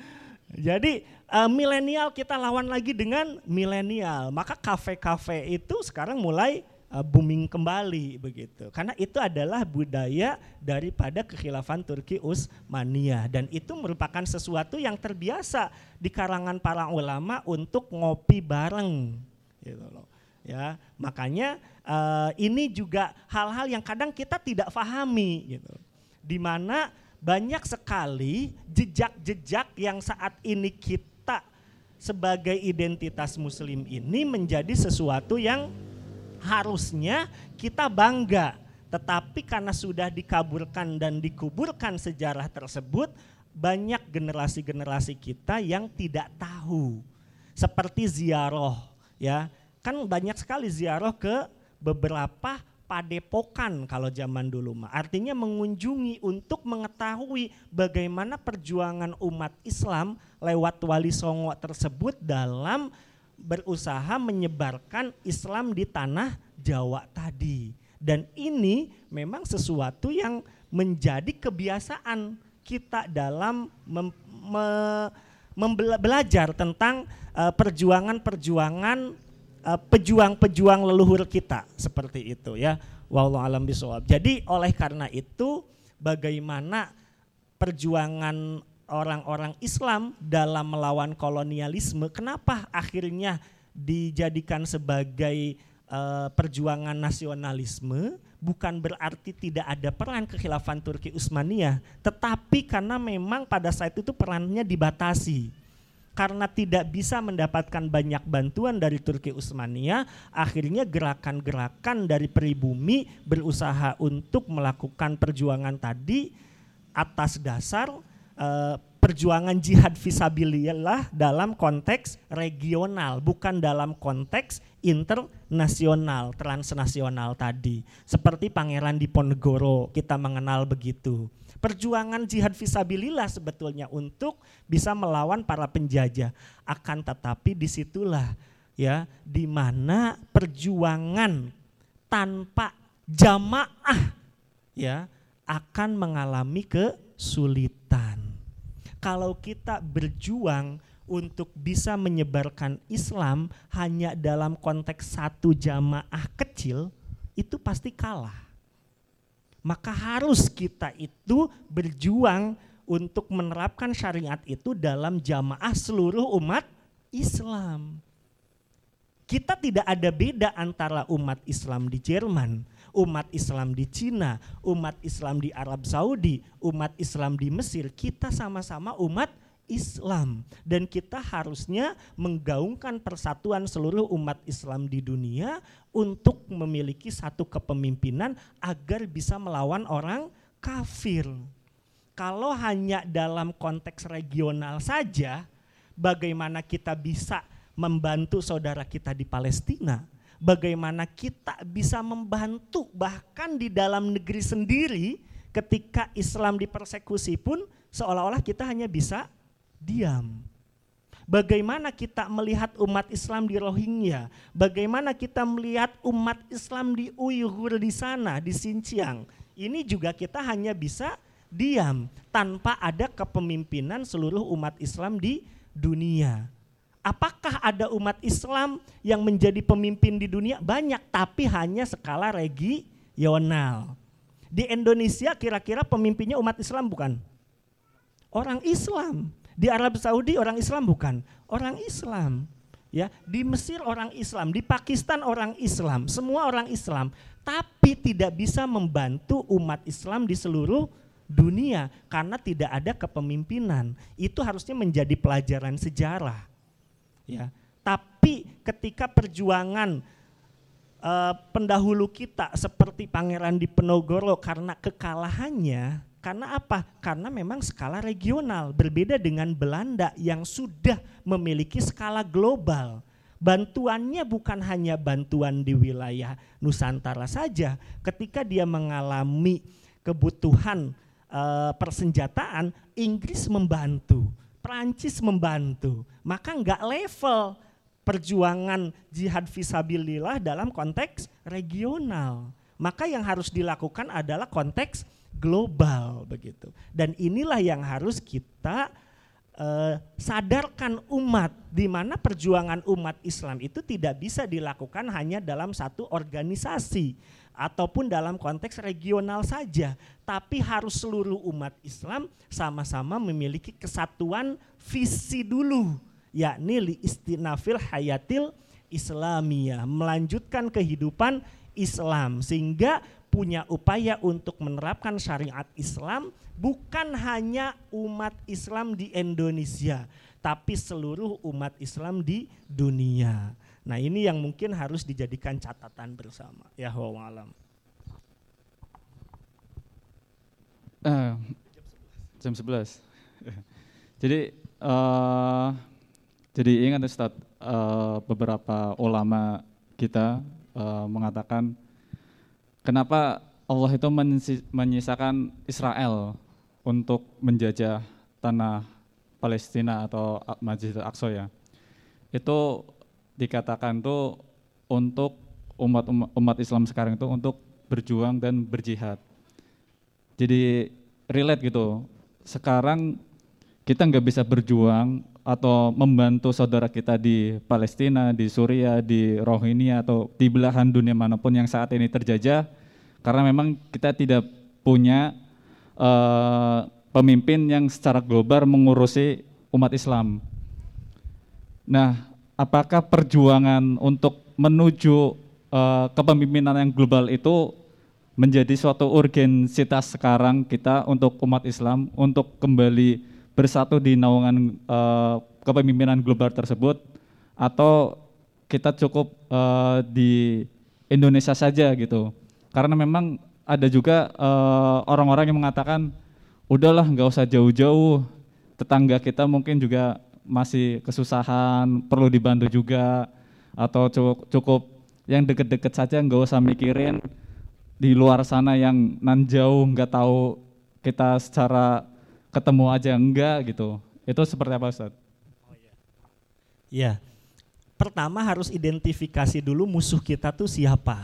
Jadi uh, milenial kita lawan lagi dengan milenial. Maka kafe-kafe itu sekarang mulai uh, booming kembali begitu. Karena itu adalah budaya daripada kekhilafan Turki Utsmaniyah dan itu merupakan sesuatu yang terbiasa di kalangan para ulama untuk ngopi bareng gitu loh. Ya, makanya uh, ini juga hal-hal yang kadang kita tidak pahami gitu. Di mana banyak sekali jejak-jejak yang saat ini kita sebagai identitas muslim ini menjadi sesuatu yang harusnya kita bangga. Tetapi karena sudah dikaburkan dan dikuburkan sejarah tersebut, banyak generasi-generasi kita yang tidak tahu. Seperti ziarah, ya. Kan banyak sekali ziarah ke beberapa padepokan kalau zaman dulu mah. Artinya mengunjungi untuk mengetahui bagaimana perjuangan umat Islam lewat Wali Songo tersebut dalam berusaha menyebarkan Islam di tanah Jawa tadi. Dan ini memang sesuatu yang menjadi kebiasaan kita dalam mem, me, belajar tentang uh, perjuangan-perjuangan Eh, pejuang-pejuang leluhur kita seperti itu ya. Wallahu alam bisawab. Jadi oleh karena itu bagaimana perjuangan orang-orang Islam dalam melawan kolonialisme kenapa akhirnya dijadikan sebagai uh, perjuangan nasionalisme bukan berarti tidak ada peran kekhilafan Turki Utsmaniyah, tetapi karena memang pada saat itu perannya dibatasi. Karena tidak bisa mendapatkan banyak bantuan dari Turki Utsmaniyah, akhirnya gerakan-gerakan dari pribumi berusaha untuk melakukan perjuangan tadi atas dasar uh, perjuangan jihad visabilillah dalam konteks regional, bukan dalam konteks internasional, transnasional tadi. Seperti Pangeran Diponegoro, kita mengenal begitu. Perjuangan jihad visabilillah sebetulnya untuk bisa melawan para penjajah. Akan tetapi di situlah ya di mana perjuangan tanpa jamaah ya akan mengalami kesulitan kalau kita berjuang untuk bisa menyebarkan Islam hanya dalam konteks satu jamaah kecil, itu pasti kalah. Maka harus kita itu berjuang untuk menerapkan syariat itu dalam jamaah seluruh umat Islam. Kita tidak ada beda antara umat Islam di Jerman, umat Islam di Cina, umat Islam di Arab Saudi, umat Islam di Mesir, kita sama-sama umat Islam dan kita harusnya menggaungkan persatuan seluruh umat Islam di dunia untuk memiliki satu kepemimpinan agar bisa melawan orang kafir. Kalau hanya dalam konteks regional saja, bagaimana kita bisa membantu saudara kita di Palestina? Bagaimana kita bisa membantu bahkan di dalam negeri sendiri ketika Islam dipersekusi pun seolah-olah kita hanya bisa diam. Bagaimana kita melihat umat Islam di Rohingya? Bagaimana kita melihat umat Islam di Uyghur di sana, di Xinjiang? Ini juga kita hanya bisa diam tanpa ada kepemimpinan seluruh umat Islam di dunia. Apakah ada umat Islam yang menjadi pemimpin di dunia? Banyak, tapi hanya skala regional. Di Indonesia kira-kira pemimpinnya umat Islam bukan? Orang Islam. Di Arab Saudi orang Islam bukan? Orang Islam. Ya, di Mesir orang Islam, di Pakistan orang Islam, semua orang Islam, tapi tidak bisa membantu umat Islam di seluruh dunia karena tidak ada kepemimpinan. Itu harusnya menjadi pelajaran sejarah ya. Tapi ketika perjuangan uh, pendahulu kita seperti Pangeran Diponegoro karena kekalahannya, karena apa? Karena memang skala regional berbeda dengan Belanda yang sudah memiliki skala global. Bantuannya bukan hanya bantuan di wilayah Nusantara saja. Ketika dia mengalami kebutuhan uh, persenjataan, Inggris membantu Prancis membantu, maka nggak level perjuangan jihad visabilillah dalam konteks regional. Maka yang harus dilakukan adalah konteks global begitu. Dan inilah yang harus kita uh, sadarkan umat di mana perjuangan umat Islam itu tidak bisa dilakukan hanya dalam satu organisasi ataupun dalam konteks regional saja, tapi harus seluruh umat Islam sama-sama memiliki kesatuan visi dulu, yakni li istinafil hayatil Islamiyah, melanjutkan kehidupan Islam sehingga punya upaya untuk menerapkan syariat Islam bukan hanya umat Islam di Indonesia, tapi seluruh umat Islam di dunia. Nah ini yang mungkin harus dijadikan catatan bersama. Ya alam. Uh, jam 11. jadi uh, jadi ingat Ustaz, uh, beberapa ulama kita uh, mengatakan kenapa Allah itu menyisakan Israel untuk menjajah tanah Palestina atau Masjid Al-Aqsa ya. Itu dikatakan tuh untuk umat umat Islam sekarang itu untuk berjuang dan berjihad. Jadi relate gitu. Sekarang kita nggak bisa berjuang atau membantu saudara kita di Palestina, di Suriah, di Rohingya atau di belahan dunia mana pun yang saat ini terjajah karena memang kita tidak punya uh, pemimpin yang secara global mengurusi umat Islam. Nah, apakah perjuangan untuk menuju uh, kepemimpinan yang global itu menjadi suatu urgensitas sekarang kita untuk umat Islam untuk kembali bersatu di naungan uh, kepemimpinan global tersebut? Atau kita cukup uh, di Indonesia saja gitu? Karena memang ada juga orang-orang uh, yang mengatakan udahlah nggak usah jauh-jauh. Tetangga kita mungkin juga masih kesusahan perlu dibantu juga atau cukup, cukup yang deket-deket saja nggak usah mikirin di luar sana yang nan jauh nggak tahu kita secara ketemu aja enggak gitu. Itu seperti apa Ustaz? Ya. Pertama harus identifikasi dulu musuh kita tuh siapa.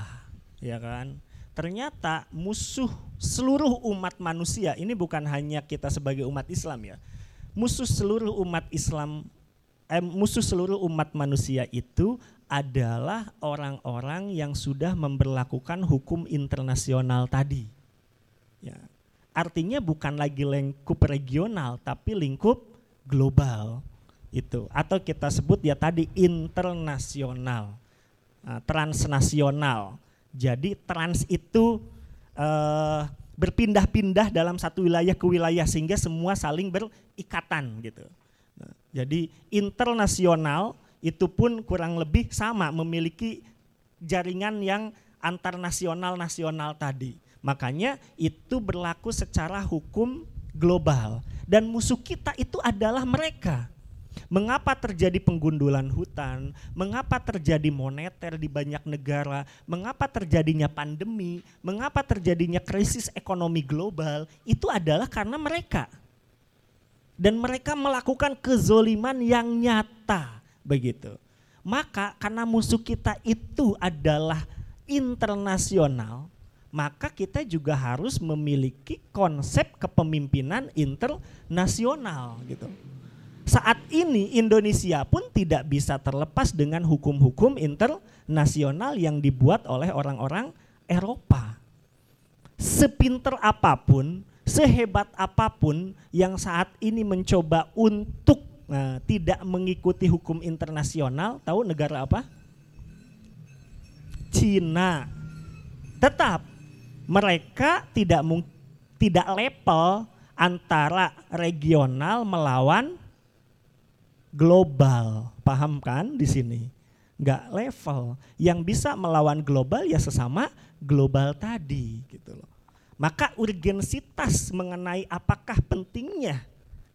Ya kan? Ternyata musuh seluruh umat manusia ini bukan hanya kita sebagai umat Islam ya. Musuh seluruh umat Islam eh, musuh seluruh umat manusia itu adalah orang-orang yang sudah memperlakukan hukum internasional tadi. Ya. Artinya bukan lagi lingkup regional tapi lingkup global itu atau kita sebut ya tadi internasional, nah, transnasional. Jadi trans itu uh, berpindah-pindah dalam satu wilayah ke wilayah sehingga semua saling berikatan gitu. Nah, jadi internasional itu pun kurang lebih sama memiliki jaringan yang antar nasional nasional tadi. Makanya itu berlaku secara hukum global dan musuh kita itu adalah mereka. Mengapa terjadi penggundulan hutan? Mengapa terjadi moneter di banyak negara? Mengapa terjadinya pandemi? Mengapa terjadinya krisis ekonomi global? Itu adalah karena mereka. Dan mereka melakukan kezoliman yang nyata begitu. Maka karena musuh kita itu adalah internasional, maka kita juga harus memiliki konsep kepemimpinan internasional gitu. Saat ini Indonesia pun tidak bisa terlepas dengan hukum-hukum internasional yang dibuat oleh orang-orang Eropa. Sepinter apa pun, sehebat apa pun yang saat ini mencoba untuk nah, tidak mengikuti hukum internasional, tahu negara apa? Cina. Tetap mereka tidak tidak level antara regional melawan global. Paham kan di sini? Enggak level. Yang bisa melawan global ya sesama global tadi gitu loh. Maka urgensitas mengenai apakah pentingnya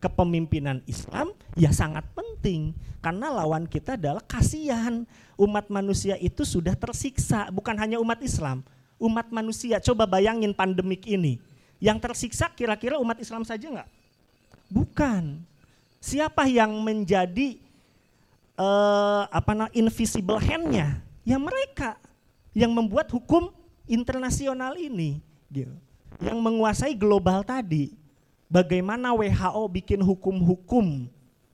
kepemimpinan Islam ya sangat penting karena lawan kita adalah kasihan umat manusia itu sudah tersiksa bukan hanya umat Islam umat manusia coba bayangin pandemik ini yang tersiksa kira-kira umat Islam saja nggak bukan siapa yang menjadi uh, apa namanya invisible handnya ya mereka yang membuat hukum internasional ini gitu yang menguasai global tadi bagaimana WHO bikin hukum-hukum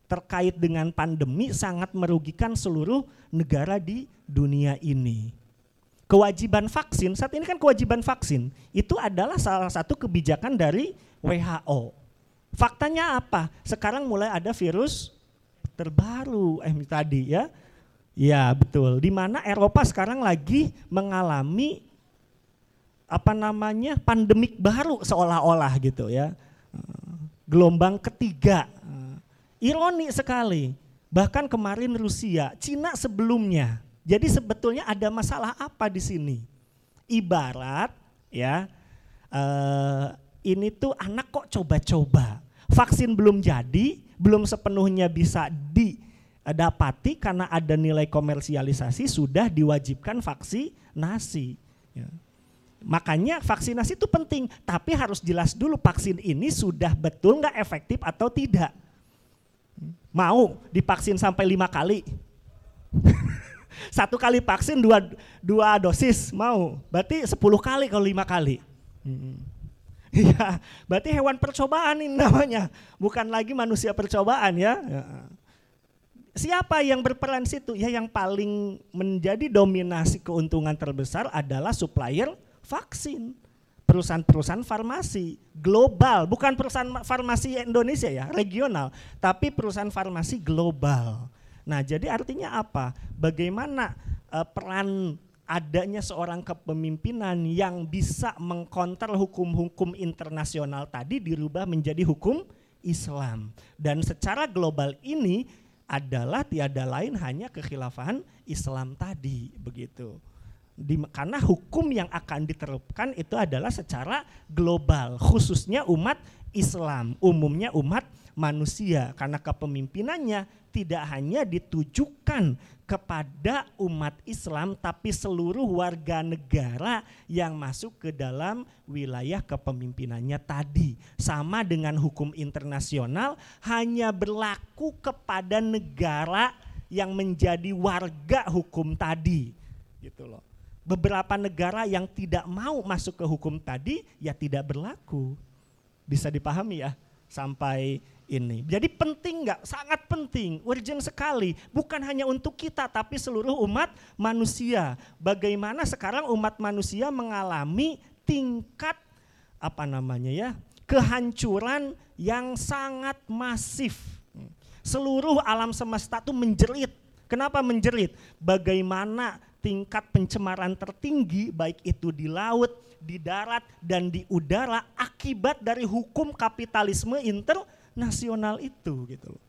terkait dengan pandemi sangat merugikan seluruh negara di dunia ini. Kewajiban vaksin, saat ini kan kewajiban vaksin, itu adalah salah satu kebijakan dari WHO. Faktanya apa? Sekarang mulai ada virus terbaru eh tadi ya. Ya betul, di mana Eropa sekarang lagi mengalami apa namanya pandemik baru seolah-olah gitu ya gelombang ketiga. Ironi sekali, bahkan kemarin Rusia, Cina sebelumnya. Jadi sebetulnya ada masalah apa di sini? Ibarat ya, uh, ini tuh anak kok coba-coba. Vaksin belum jadi, belum sepenuhnya bisa didapati karena ada nilai komersialisasi sudah diwajibkan vaksinasi. Ya. Makanya vaksinasi itu penting, tapi harus jelas dulu vaksin ini sudah betul nggak efektif atau tidak. Mau divaksin sampai lima kali? Satu kali vaksin dua, dua dosis mau, berarti sepuluh kali kalau lima kali. Iya, berarti hewan percobaan ini namanya, bukan lagi manusia percobaan ya. ya. Siapa yang berperan situ? Ya yang paling menjadi dominasi keuntungan terbesar adalah supplier vaksin. Perusahaan-perusahaan farmasi global, bukan perusahaan farmasi Indonesia ya, regional, tapi perusahaan farmasi global. Nah, jadi artinya apa? Bagaimana uh, peran adanya seorang kepemimpinan yang bisa mengkonter hukum-hukum internasional tadi dirubah menjadi hukum Islam. Dan secara global ini adalah tiada lain hanya kekhilafahan Islam tadi begitu. Di, karena hukum yang akan diterapkan itu adalah secara global, khususnya umat Islam, umumnya umat manusia karena kepemimpinannya tidak hanya ditujukan kepada umat Islam tapi seluruh warga negara yang masuk ke dalam wilayah kepemimpinannya tadi. Sama dengan hukum internasional hanya berlaku kepada negara yang menjadi warga hukum tadi. Gitu loh. Beberapa negara yang tidak mau masuk ke hukum tadi ya tidak berlaku. Bisa dipahami ya sampai ini. Jadi penting nggak? Sangat penting, urgent sekali. Bukan hanya untuk kita, tapi seluruh umat manusia. Bagaimana sekarang umat manusia mengalami tingkat apa namanya ya kehancuran yang sangat masif. Seluruh alam semesta itu menjerit. Kenapa menjerit? Bagaimana tingkat pencemaran tertinggi baik itu di laut, di darat dan di udara akibat dari hukum kapitalisme inter nasional itu gitu loh.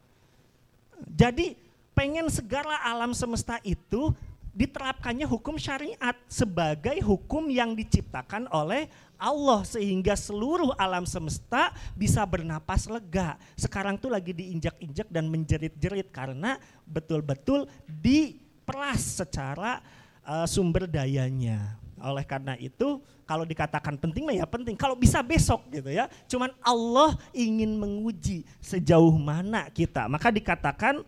Jadi pengen segala alam semesta itu diterapkannya hukum syariat sebagai hukum yang diciptakan oleh Allah sehingga seluruh alam semesta bisa bernapas lega. Sekarang tuh lagi diinjak-injak dan menjerit-jerit karena betul-betul diperas secara uh, sumber dayanya. Oleh karena itu kalau dikatakan penting ya penting. Kalau bisa besok gitu ya. Cuman Allah ingin menguji sejauh mana kita. Maka dikatakan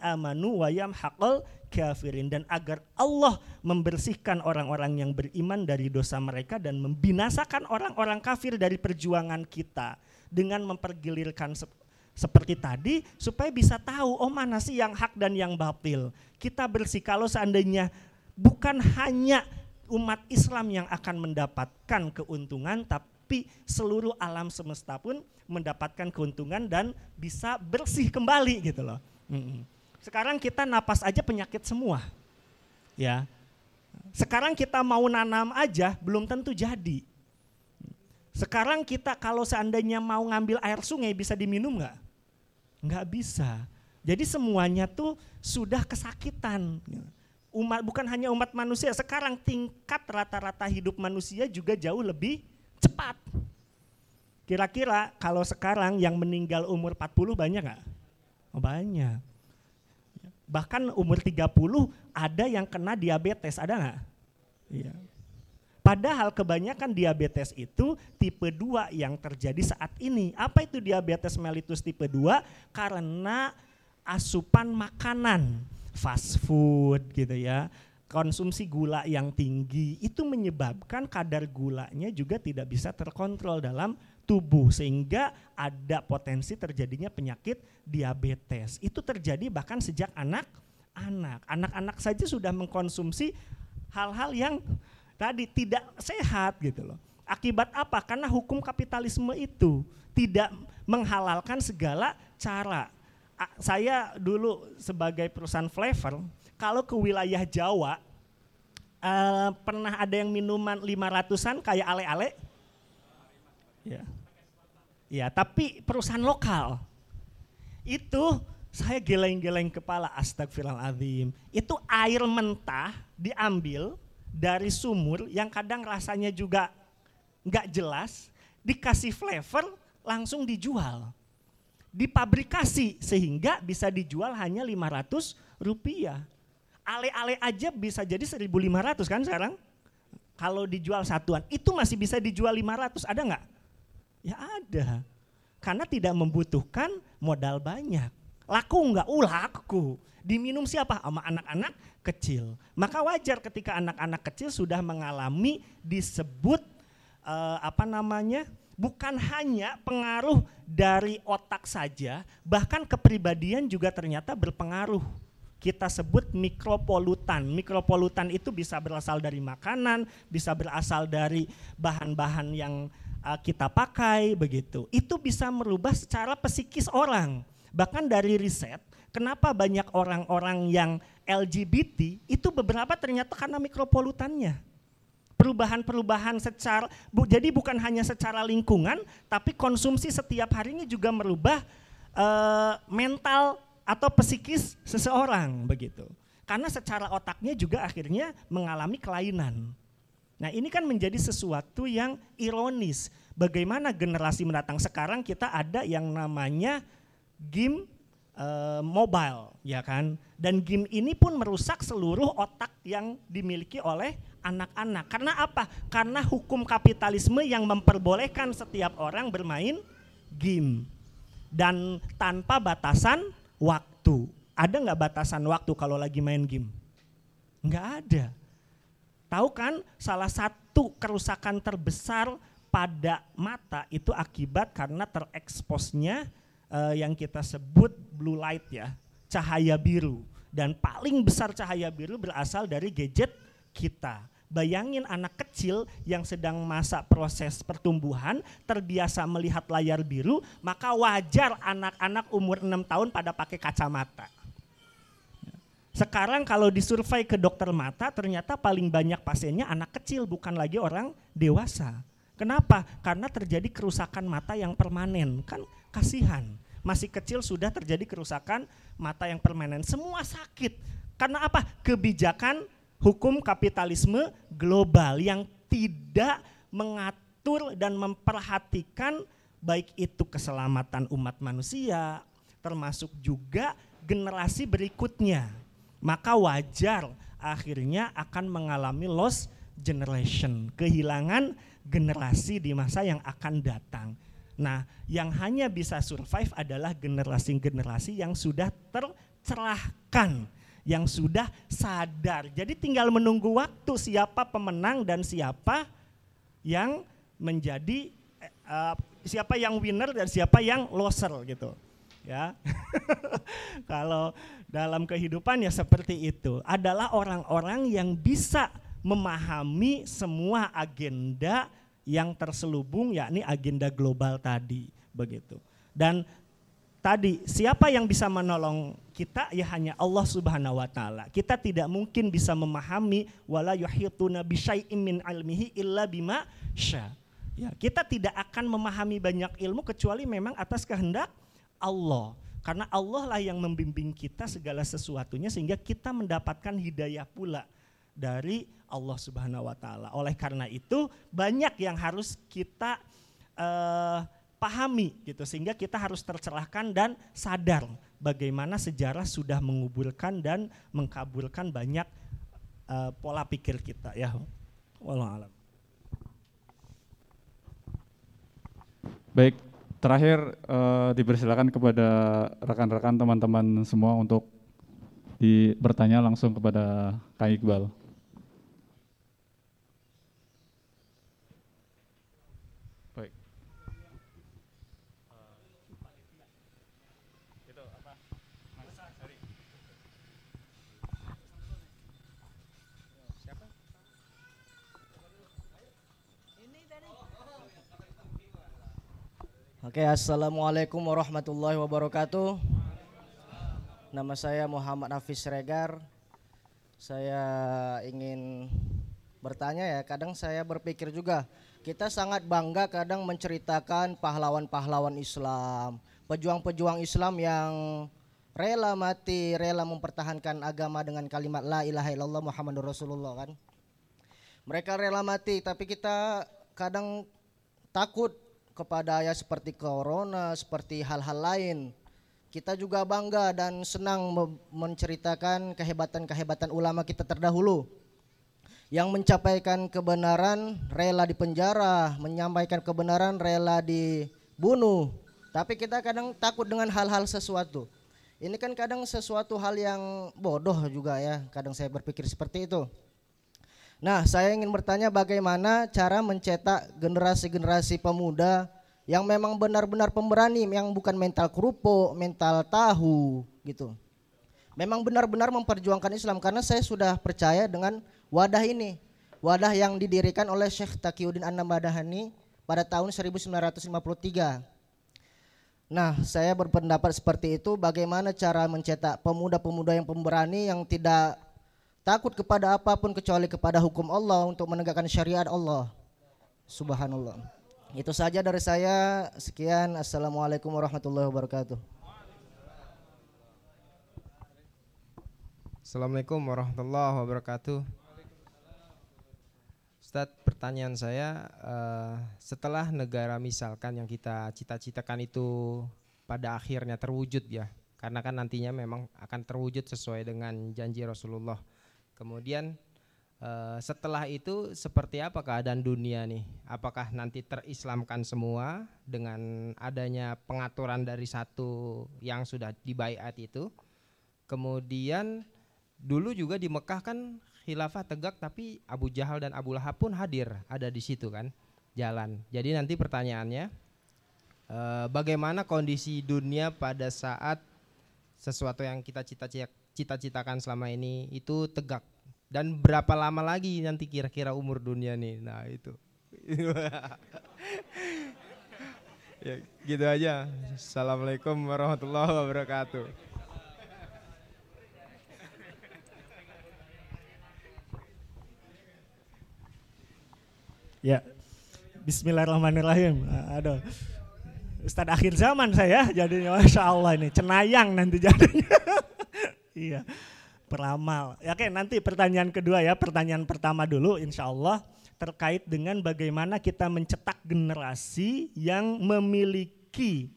amanu wa yamhaqal kafirin dan agar Allah membersihkan orang-orang yang beriman dari dosa mereka dan membinasakan orang-orang kafir dari perjuangan kita dengan mempergilirkan seperti tadi supaya bisa tahu oh mana sih yang hak dan yang batil. Kita bersih kalau seandainya bukan hanya umat Islam yang akan mendapatkan keuntungan, tapi seluruh alam semesta pun mendapatkan keuntungan dan bisa bersih kembali gitu loh. Sekarang kita napas aja penyakit semua, ya. Sekarang kita mau nanam aja belum tentu jadi. Sekarang kita kalau seandainya mau ngambil air sungai bisa diminum nggak? Nggak bisa. Jadi semuanya tuh sudah kesakitan umat bukan hanya umat manusia, sekarang tingkat rata-rata hidup manusia juga jauh lebih cepat. Kira-kira kalau sekarang yang meninggal umur 40 banyak nggak? Oh, banyak. Bahkan umur 30 ada yang kena diabetes, ada nggak? Iya. Padahal kebanyakan diabetes itu tipe 2 yang terjadi saat ini. Apa itu diabetes mellitus tipe 2? Karena asupan makanan fast food gitu ya, konsumsi gula yang tinggi itu menyebabkan kadar gulanya juga tidak bisa terkontrol dalam tubuh sehingga ada potensi terjadinya penyakit diabetes. Itu terjadi bahkan sejak anak-anak. Anak-anak saja sudah mengkonsumsi hal-hal yang tadi tidak sehat gitu loh. Akibat apa? Karena hukum kapitalisme itu tidak menghalalkan segala cara saya dulu sebagai perusahaan flavor, kalau ke wilayah Jawa, uh, pernah ada yang minuman 500-an kayak ale-ale? Ya. Ya, tapi perusahaan lokal. Itu saya geleng-geleng kepala astagfirullahaladzim. Itu air mentah diambil dari sumur yang kadang rasanya juga nggak jelas, dikasih flavor langsung dijual dipabrikasi sehingga bisa dijual hanya 500 rupiah. Ale-ale aja bisa jadi 1500 kan sekarang? Kalau dijual satuan, itu masih bisa dijual 500, ada nggak? Ya ada. Karena tidak membutuhkan modal banyak. Laku nggak? Uh laku. Diminum siapa? Sama anak-anak kecil. Maka wajar ketika anak-anak kecil sudah mengalami disebut uh, apa namanya bukan hanya pengaruh dari otak saja, bahkan kepribadian juga ternyata berpengaruh. Kita sebut mikropolutan. Mikropolutan itu bisa berasal dari makanan, bisa berasal dari bahan-bahan yang uh, kita pakai begitu. Itu bisa merubah secara psikis orang. Bahkan dari riset Kenapa banyak orang-orang yang LGBT itu beberapa ternyata karena mikropolutannya. Perubahan-perubahan secara bu, jadi bukan hanya secara lingkungan, tapi konsumsi setiap harinya juga merubah uh, mental atau psikis seseorang begitu. Karena secara otaknya juga akhirnya mengalami kelainan. Nah, ini kan menjadi sesuatu yang ironis. Bagaimana generasi mendatang sekarang kita ada yang namanya game uh, mobile, ya kan? Dan game ini pun merusak seluruh otak yang dimiliki oleh anak-anak. Karena apa? Karena hukum kapitalisme yang memperbolehkan setiap orang bermain game dan tanpa batasan waktu. Ada nggak batasan waktu kalau lagi main game? Nggak ada. Tahu kan salah satu kerusakan terbesar pada mata itu akibat karena tereksposnya uh, yang kita sebut blue light ya, cahaya biru. Dan paling besar cahaya biru berasal dari gadget kita. Bayangin anak kecil yang sedang masa proses pertumbuhan terbiasa melihat layar biru, maka wajar anak-anak umur 6 tahun pada pakai kacamata. Sekarang kalau disurvei ke dokter mata ternyata paling banyak pasiennya anak kecil bukan lagi orang dewasa. Kenapa? Karena terjadi kerusakan mata yang permanen. Kan kasihan masih kecil sudah terjadi kerusakan mata yang permanen. Semua sakit. Karena apa? Kebijakan hukum kapitalisme global yang tidak mengatur dan memperhatikan baik itu keselamatan umat manusia, termasuk juga generasi berikutnya. Maka wajar akhirnya akan mengalami loss generation, kehilangan generasi di masa yang akan datang. Nah, yang hanya bisa survive adalah generasi-generasi yang sudah tercerahkan, yang sudah sadar. Jadi tinggal menunggu waktu siapa pemenang dan siapa yang menjadi uh, siapa yang winner dan siapa yang loser gitu. Ya. Kalau dalam kehidupan ya seperti itu. Adalah orang-orang yang bisa memahami semua agenda yang terselubung yakni agenda global tadi begitu. Dan tadi siapa yang bisa menolong kita ya hanya Allah Subhanahu wa taala. Kita tidak mungkin bisa memahami wala yuhituna bisyai'in min ilmihi illa bima sya. Ya, kita tidak akan memahami banyak ilmu kecuali memang atas kehendak Allah. Karena Allah lah yang membimbing kita segala sesuatunya sehingga kita mendapatkan hidayah pula dari Allah Subhanahu wa taala. Oleh karena itu banyak yang harus kita uh, pahami gitu sehingga kita harus tercerahkan dan sadar bagaimana sejarah sudah menguburkan dan mengkabulkan banyak uh, pola pikir kita ya. Wallahu alam. Baik, terakhir uh, dipersilakan kepada rekan-rekan teman-teman semua untuk di bertanya langsung kepada Kak Iqbal. Oke, assalamualaikum warahmatullahi wabarakatuh. Nama saya Muhammad Hafiz Regar. Saya ingin bertanya ya, kadang saya berpikir juga, kita sangat bangga kadang menceritakan pahlawan-pahlawan Islam, pejuang-pejuang Islam yang rela mati, rela mempertahankan agama dengan kalimat la ilaha illallah Muhammadur Rasulullah kan. Mereka rela mati, tapi kita kadang takut kepada ya seperti corona, seperti hal-hal lain. Kita juga bangga dan senang menceritakan kehebatan-kehebatan ulama kita terdahulu yang mencapaikan kebenaran rela dipenjara, menyampaikan kebenaran rela dibunuh. Tapi kita kadang takut dengan hal-hal sesuatu. Ini kan kadang sesuatu hal yang bodoh juga ya, kadang saya berpikir seperti itu. Nah, saya ingin bertanya bagaimana cara mencetak generasi-generasi pemuda yang memang benar-benar pemberani, yang bukan mental kerupuk, mental tahu gitu. Memang benar-benar memperjuangkan Islam karena saya sudah percaya dengan wadah ini. Wadah yang didirikan oleh Syekh Taqiyuddin An-Nabadahani pada tahun 1953. Nah, saya berpendapat seperti itu. Bagaimana cara mencetak pemuda-pemuda yang pemberani yang tidak takut kepada apa pun kecuali kepada hukum Allah untuk menegakkan syariat Allah. Subhanallah. Itu saja dari saya. Sekian. Assalamualaikum warahmatullahi wabarakatuh. Assalamualaikum warahmatullahi wabarakatuh. Ustadz, pertanyaan saya, uh, setelah negara misalkan yang kita cita-citakan itu pada akhirnya terwujud ya, karena kan nantinya memang akan terwujud sesuai dengan janji Rasulullah. Kemudian uh, setelah itu seperti apa keadaan dunia nih? Apakah nanti terislamkan semua dengan adanya pengaturan dari satu yang sudah dibaiat itu? Kemudian dulu juga di Mekah kan khilafah tegak tapi Abu Jahal dan Abu Lahab pun hadir ada di situ kan jalan. Jadi nanti pertanyaannya eh, bagaimana kondisi dunia pada saat sesuatu yang kita cita-citakan selama ini itu tegak dan berapa lama lagi nanti kira-kira umur dunia nih. Nah, itu. ya, gitu aja. Assalamualaikum warahmatullahi wabarakatuh. Ya. Bismillahirrahmanirrahim. Aduh. Ustadz akhir zaman saya jadinya Masya Allah ini cenayang nanti jadinya. iya. Peramal. Ya, oke nanti pertanyaan kedua ya. Pertanyaan pertama dulu insya Allah terkait dengan bagaimana kita mencetak generasi yang memiliki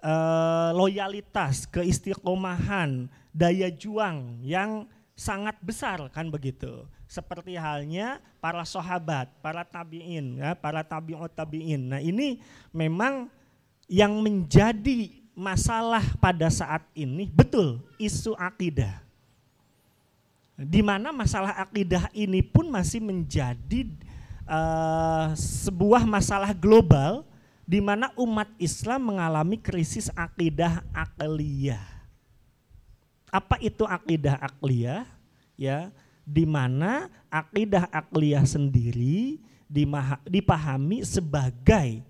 uh, loyalitas, keistiqomahan, daya juang yang sangat besar kan begitu seperti halnya para sahabat, para tabiin, ya, para tabiut tabiin. Nah ini memang yang menjadi masalah pada saat ini betul isu akidah. Di mana masalah akidah ini pun masih menjadi uh, sebuah masalah global di mana umat Islam mengalami krisis akidah akliyah. Apa itu akidah akliyah? Ya, di mana akidah akliyah sendiri dipahami sebagai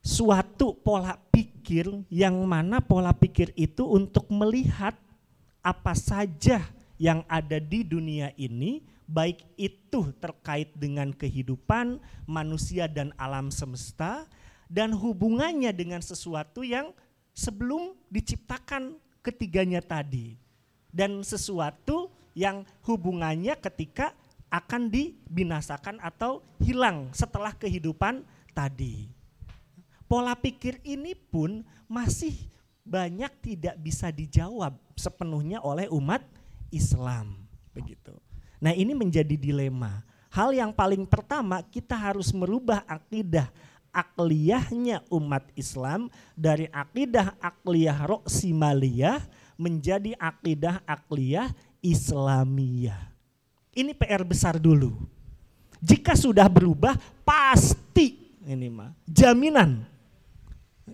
suatu pola pikir yang mana pola pikir itu untuk melihat apa saja yang ada di dunia ini baik itu terkait dengan kehidupan manusia dan alam semesta dan hubungannya dengan sesuatu yang sebelum diciptakan ketiganya tadi dan sesuatu yang hubungannya ketika akan dibinasakan atau hilang setelah kehidupan tadi. Pola pikir ini pun masih banyak tidak bisa dijawab sepenuhnya oleh umat Islam begitu. Nah, ini menjadi dilema. Hal yang paling pertama kita harus merubah akidah akliyahnya umat Islam dari akidah akliyah roksimaliyah menjadi akidah akliyah Islamiyah. Ini PR besar dulu. Jika sudah berubah pasti ini mah jaminan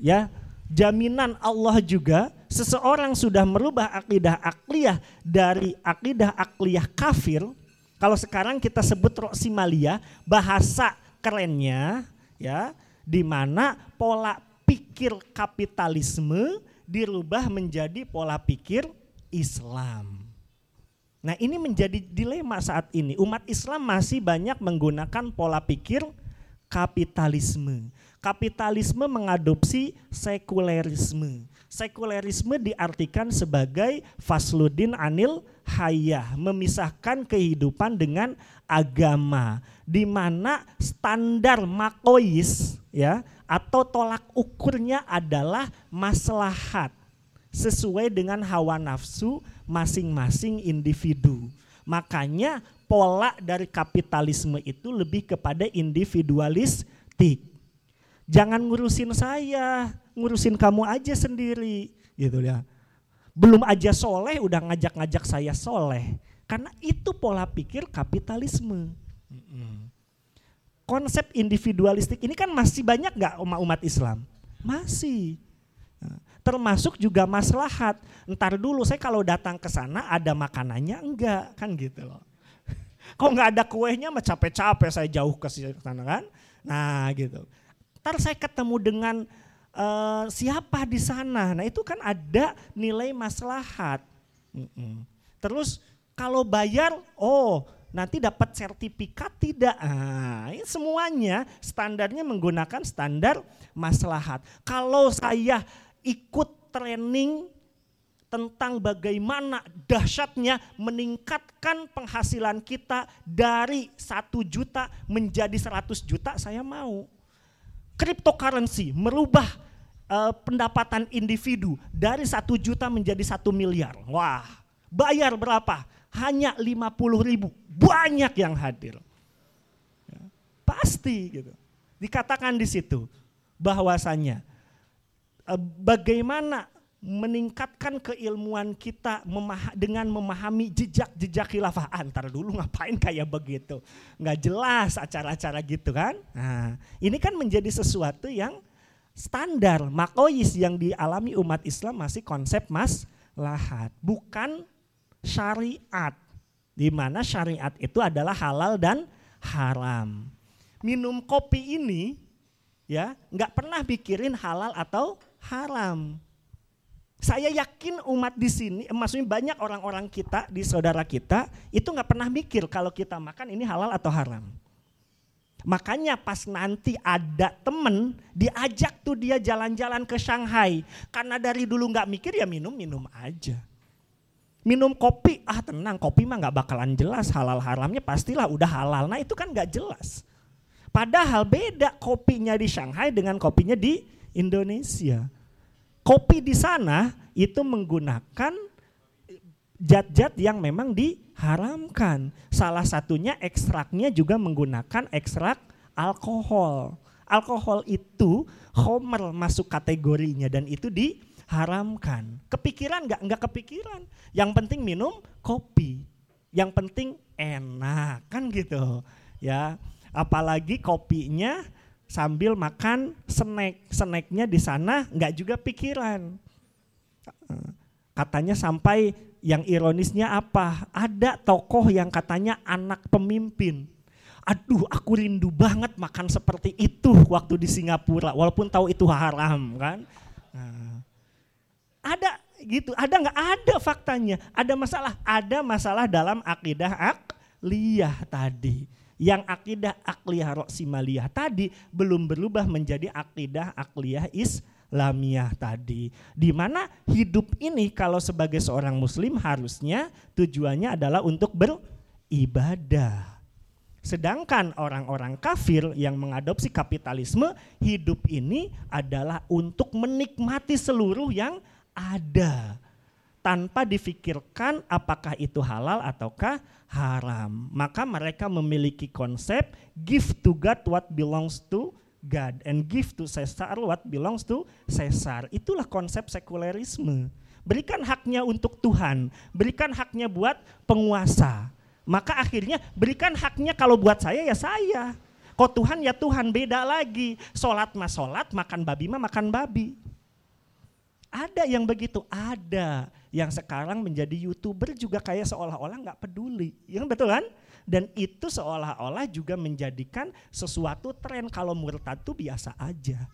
ya jaminan Allah juga seseorang sudah merubah akidah akliyah dari akidah akliyah kafir kalau sekarang kita sebut roksimalia bahasa kerennya ya di mana pola pikir kapitalisme dirubah menjadi pola pikir Islam. Nah ini menjadi dilema saat ini. Umat Islam masih banyak menggunakan pola pikir kapitalisme. Kapitalisme mengadopsi sekulerisme. Sekulerisme diartikan sebagai fasludin anil hayah, memisahkan kehidupan dengan agama, di mana standar makois ya atau tolak ukurnya adalah maslahat sesuai dengan hawa nafsu masing-masing individu. Makanya pola dari kapitalisme itu lebih kepada individualistik. Jangan ngurusin saya, ngurusin kamu aja sendiri, gitu ya. Belum aja soleh udah ngajak-ngajak saya soleh. Karena itu pola pikir kapitalisme. Konsep individualistik ini kan masih banyak nggak umat Islam? Masih termasuk juga maslahat. Ntar dulu saya kalau datang ke sana ada makanannya enggak kan gitu loh. Kok nggak ada kuenya mah capek-capek saya jauh ke sana kan. Nah gitu. Ntar saya ketemu dengan uh, siapa di sana. Nah itu kan ada nilai maslahat. Terus kalau bayar, oh nanti dapat sertifikat tidak. Nah, ini semuanya standarnya menggunakan standar maslahat. Kalau saya ikut training tentang bagaimana dahsyatnya meningkatkan penghasilan kita dari satu juta menjadi 100 juta, saya mau. Cryptocurrency merubah uh, pendapatan individu dari satu juta menjadi satu miliar. Wah, bayar berapa? Hanya 50 ribu. Banyak yang hadir. Ya, pasti gitu. Dikatakan di situ bahwasanya uh, bagaimana meningkatkan keilmuan kita memah dengan memahami jejak-jejak khilafah. Antar dulu ngapain kayak begitu. Nggak jelas acara-acara gitu kan. Nah, ini kan menjadi sesuatu yang standar. Makois yang dialami umat Islam masih konsep mas lahat. Bukan syariat. Di mana syariat itu adalah halal dan haram. Minum kopi ini ya nggak pernah pikirin halal atau haram saya yakin umat di sini, maksudnya banyak orang-orang kita di saudara kita itu nggak pernah mikir kalau kita makan ini halal atau haram. Makanya pas nanti ada temen diajak tuh dia jalan-jalan ke Shanghai. Karena dari dulu nggak mikir ya minum-minum aja. Minum kopi, ah tenang kopi mah nggak bakalan jelas halal haramnya pastilah udah halal. Nah itu kan nggak jelas. Padahal beda kopinya di Shanghai dengan kopinya di Indonesia. Kopi di sana itu menggunakan zat-zat yang memang diharamkan. Salah satunya ekstraknya juga menggunakan ekstrak alkohol. Alkohol itu homer masuk kategorinya dan itu diharamkan. Kepikiran nggak? Nggak kepikiran. Yang penting minum kopi. Yang penting enak kan gitu. Ya, apalagi kopinya sambil makan snack. Snacknya di sana nggak juga pikiran. Katanya sampai yang ironisnya apa? Ada tokoh yang katanya anak pemimpin. Aduh, aku rindu banget makan seperti itu waktu di Singapura, walaupun tahu itu haram kan. Ada gitu, ada nggak? Ada faktanya. Ada masalah, ada masalah dalam akidah akliyah tadi yang akidah akliyah roksimaliyah tadi belum berubah menjadi akidah akliyah Islamiyah tadi. Di mana hidup ini kalau sebagai seorang muslim harusnya tujuannya adalah untuk beribadah. Sedangkan orang-orang kafir yang mengadopsi kapitalisme, hidup ini adalah untuk menikmati seluruh yang ada tanpa difikirkan apakah itu halal ataukah haram. Maka mereka memiliki konsep give to God what belongs to God and give to Caesar what belongs to Caesar. Itulah konsep sekulerisme. Berikan haknya untuk Tuhan, berikan haknya buat penguasa. Maka akhirnya berikan haknya kalau buat saya ya saya. Kok Tuhan ya Tuhan beda lagi. Sholat mah sholat, makan babi mah makan babi. Ada yang begitu, ada yang sekarang menjadi youtuber juga kayak seolah-olah nggak peduli, yang betul kan? Dan itu seolah-olah juga menjadikan sesuatu tren kalau murtad itu biasa aja.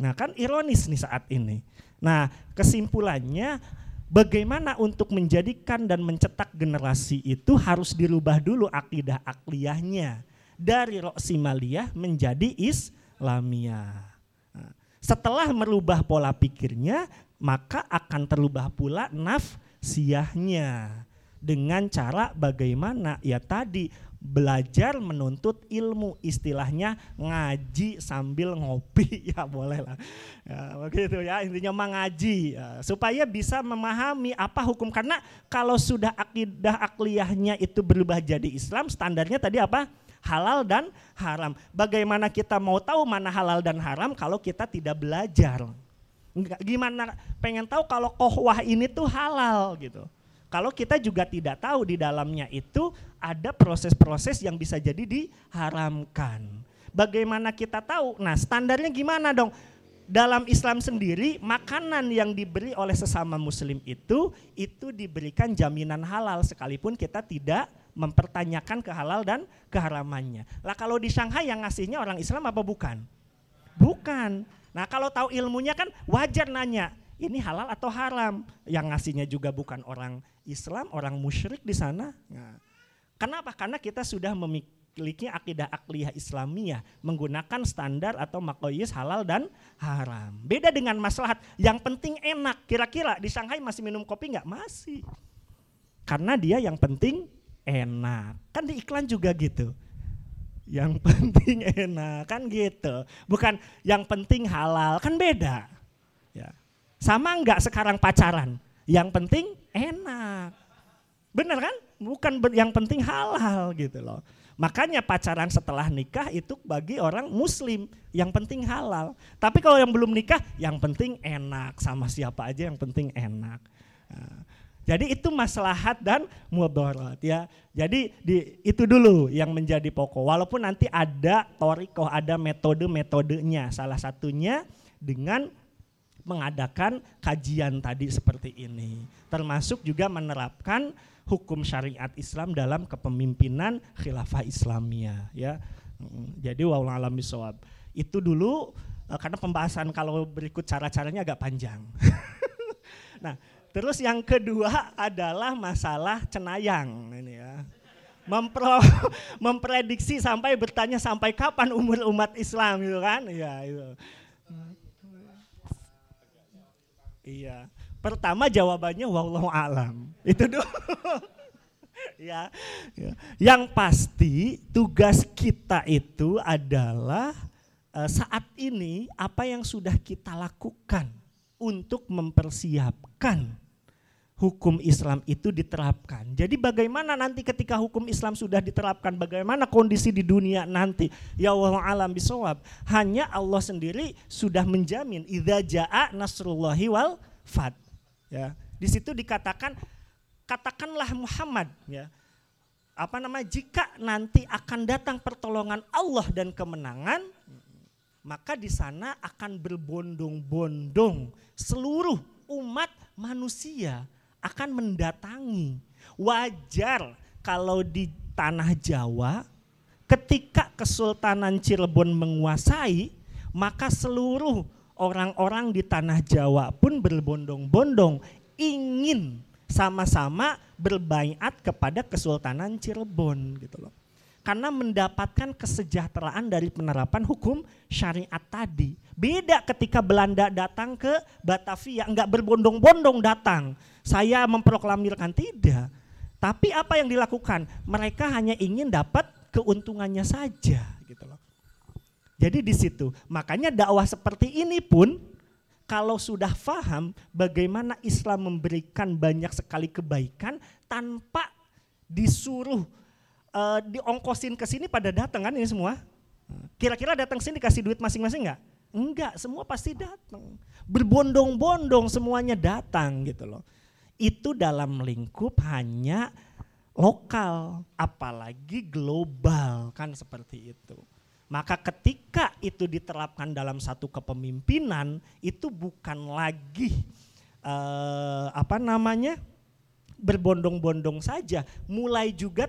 Nah kan ironis nih saat ini. Nah kesimpulannya bagaimana untuk menjadikan dan mencetak generasi itu harus dirubah dulu akidah akliyahnya. Dari Roksimaliyah menjadi Islamiyah. Nah, setelah merubah pola pikirnya, maka akan terubah pula nafsiyahnya dengan cara bagaimana ya tadi belajar menuntut ilmu istilahnya ngaji sambil ngopi. Ya boleh lah. Ya, begitu ya intinya mengaji ya, supaya bisa memahami apa hukum. Karena kalau sudah akidah akliyahnya itu berubah jadi Islam standarnya tadi apa? Halal dan haram. Bagaimana kita mau tahu mana halal dan haram kalau kita tidak belajar Gimana pengen tahu kalau kohwah ini tuh halal gitu. Kalau kita juga tidak tahu di dalamnya itu ada proses-proses yang bisa jadi diharamkan. Bagaimana kita tahu? Nah standarnya gimana dong? Dalam Islam sendiri makanan yang diberi oleh sesama muslim itu itu diberikan jaminan halal sekalipun kita tidak mempertanyakan kehalal dan keharamannya. Lah kalau di Shanghai yang ngasihnya orang Islam apa bukan? Bukan. Nah kalau tahu ilmunya kan wajar nanya, ini halal atau haram? Yang ngasihnya juga bukan orang Islam, orang musyrik di sana. Nah, kenapa? Karena kita sudah memiliki akidah akliyah Islamiyah menggunakan standar atau makoyis halal dan haram. Beda dengan maslahat, yang penting enak. Kira-kira di Shanghai masih minum kopi nggak? Masih. Karena dia yang penting enak. Kan di iklan juga gitu yang penting enak kan gitu. Bukan yang penting halal kan beda. Ya. Sama enggak sekarang pacaran? Yang penting enak. Bener kan? Bukan yang penting halal gitu loh. Makanya pacaran setelah nikah itu bagi orang muslim yang penting halal. Tapi kalau yang belum nikah yang penting enak. Sama siapa aja yang penting enak. Nah, jadi itu maslahat dan mudarat ya. Jadi di, itu dulu yang menjadi pokok. Walaupun nanti ada torikoh, ada metode-metodenya. Salah satunya dengan mengadakan kajian tadi seperti ini. Termasuk juga menerapkan hukum syariat Islam dalam kepemimpinan khilafah Islamiyah ya. Jadi wa'ala alam Itu dulu eh, karena pembahasan kalau berikut cara-caranya agak panjang. nah, Terus yang kedua adalah masalah cenayang ini ya. Mempro, memprediksi sampai bertanya sampai kapan umur umat Islam gitu kan? Iya itu. Iya. Pertama jawabannya wallahu alam. Itu dulu. ya, ya. Yang pasti tugas kita itu adalah uh, saat ini apa yang sudah kita lakukan untuk mempersiapkan hukum Islam itu diterapkan. Jadi bagaimana nanti ketika hukum Islam sudah diterapkan, bagaimana kondisi di dunia nanti? Ya Allah alam bisawab. Hanya Allah sendiri sudah menjamin idza jaa nasrullahi wal fat. Ya. Di situ dikatakan katakanlah Muhammad ya. Apa nama jika nanti akan datang pertolongan Allah dan kemenangan, maka di sana akan berbondong-bondong seluruh umat manusia akan mendatangi. Wajar kalau di tanah Jawa ketika Kesultanan Cirebon menguasai, maka seluruh orang-orang di tanah Jawa pun berbondong-bondong ingin sama-sama berbaiat kepada Kesultanan Cirebon gitu loh. Karena mendapatkan kesejahteraan dari penerapan hukum syariat tadi. Beda ketika Belanda datang ke Batavia, enggak berbondong-bondong datang saya memproklamirkan tidak. Tapi apa yang dilakukan? Mereka hanya ingin dapat keuntungannya saja gitu loh. Jadi di situ, makanya dakwah seperti ini pun kalau sudah faham bagaimana Islam memberikan banyak sekali kebaikan tanpa disuruh uh, diongkosin ke sini pada datang kan ini semua. Kira-kira datang sini kasih duit masing-masing enggak? Enggak, semua pasti datang. Berbondong-bondong semuanya datang gitu loh itu dalam lingkup hanya lokal, apalagi global kan seperti itu. Maka ketika itu diterapkan dalam satu kepemimpinan itu bukan lagi eh, apa namanya berbondong-bondong saja, mulai juga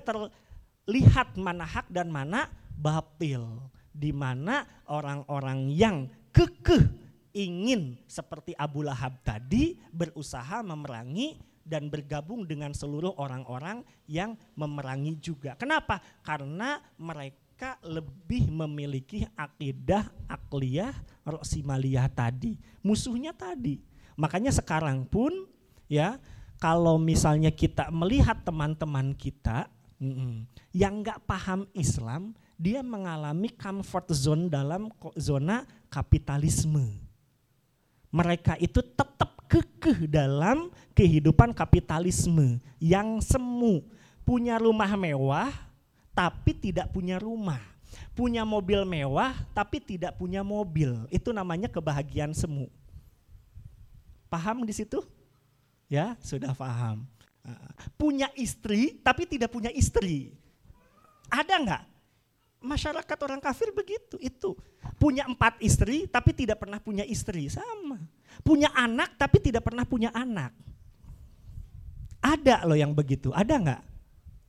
terlihat mana hak dan mana batil, di mana orang-orang yang kekeh ingin seperti Abu Lahab tadi berusaha memerangi dan bergabung dengan seluruh orang-orang yang memerangi juga. Kenapa? Karena mereka lebih memiliki akidah akliyah roksimaliyah tadi. Musuhnya tadi. Makanya sekarang pun ya kalau misalnya kita melihat teman-teman kita mm -mm, yang nggak paham Islam, dia mengalami comfort zone dalam zona kapitalisme mereka itu tetap kekeh dalam kehidupan kapitalisme yang semu. Punya rumah mewah tapi tidak punya rumah. Punya mobil mewah tapi tidak punya mobil. Itu namanya kebahagiaan semu. Paham di situ? Ya, sudah paham. Punya istri tapi tidak punya istri. Ada nggak? Masyarakat orang kafir begitu, itu. Punya empat istri tapi tidak pernah punya istri, sama. Punya anak tapi tidak pernah punya anak. Ada loh yang begitu, ada nggak?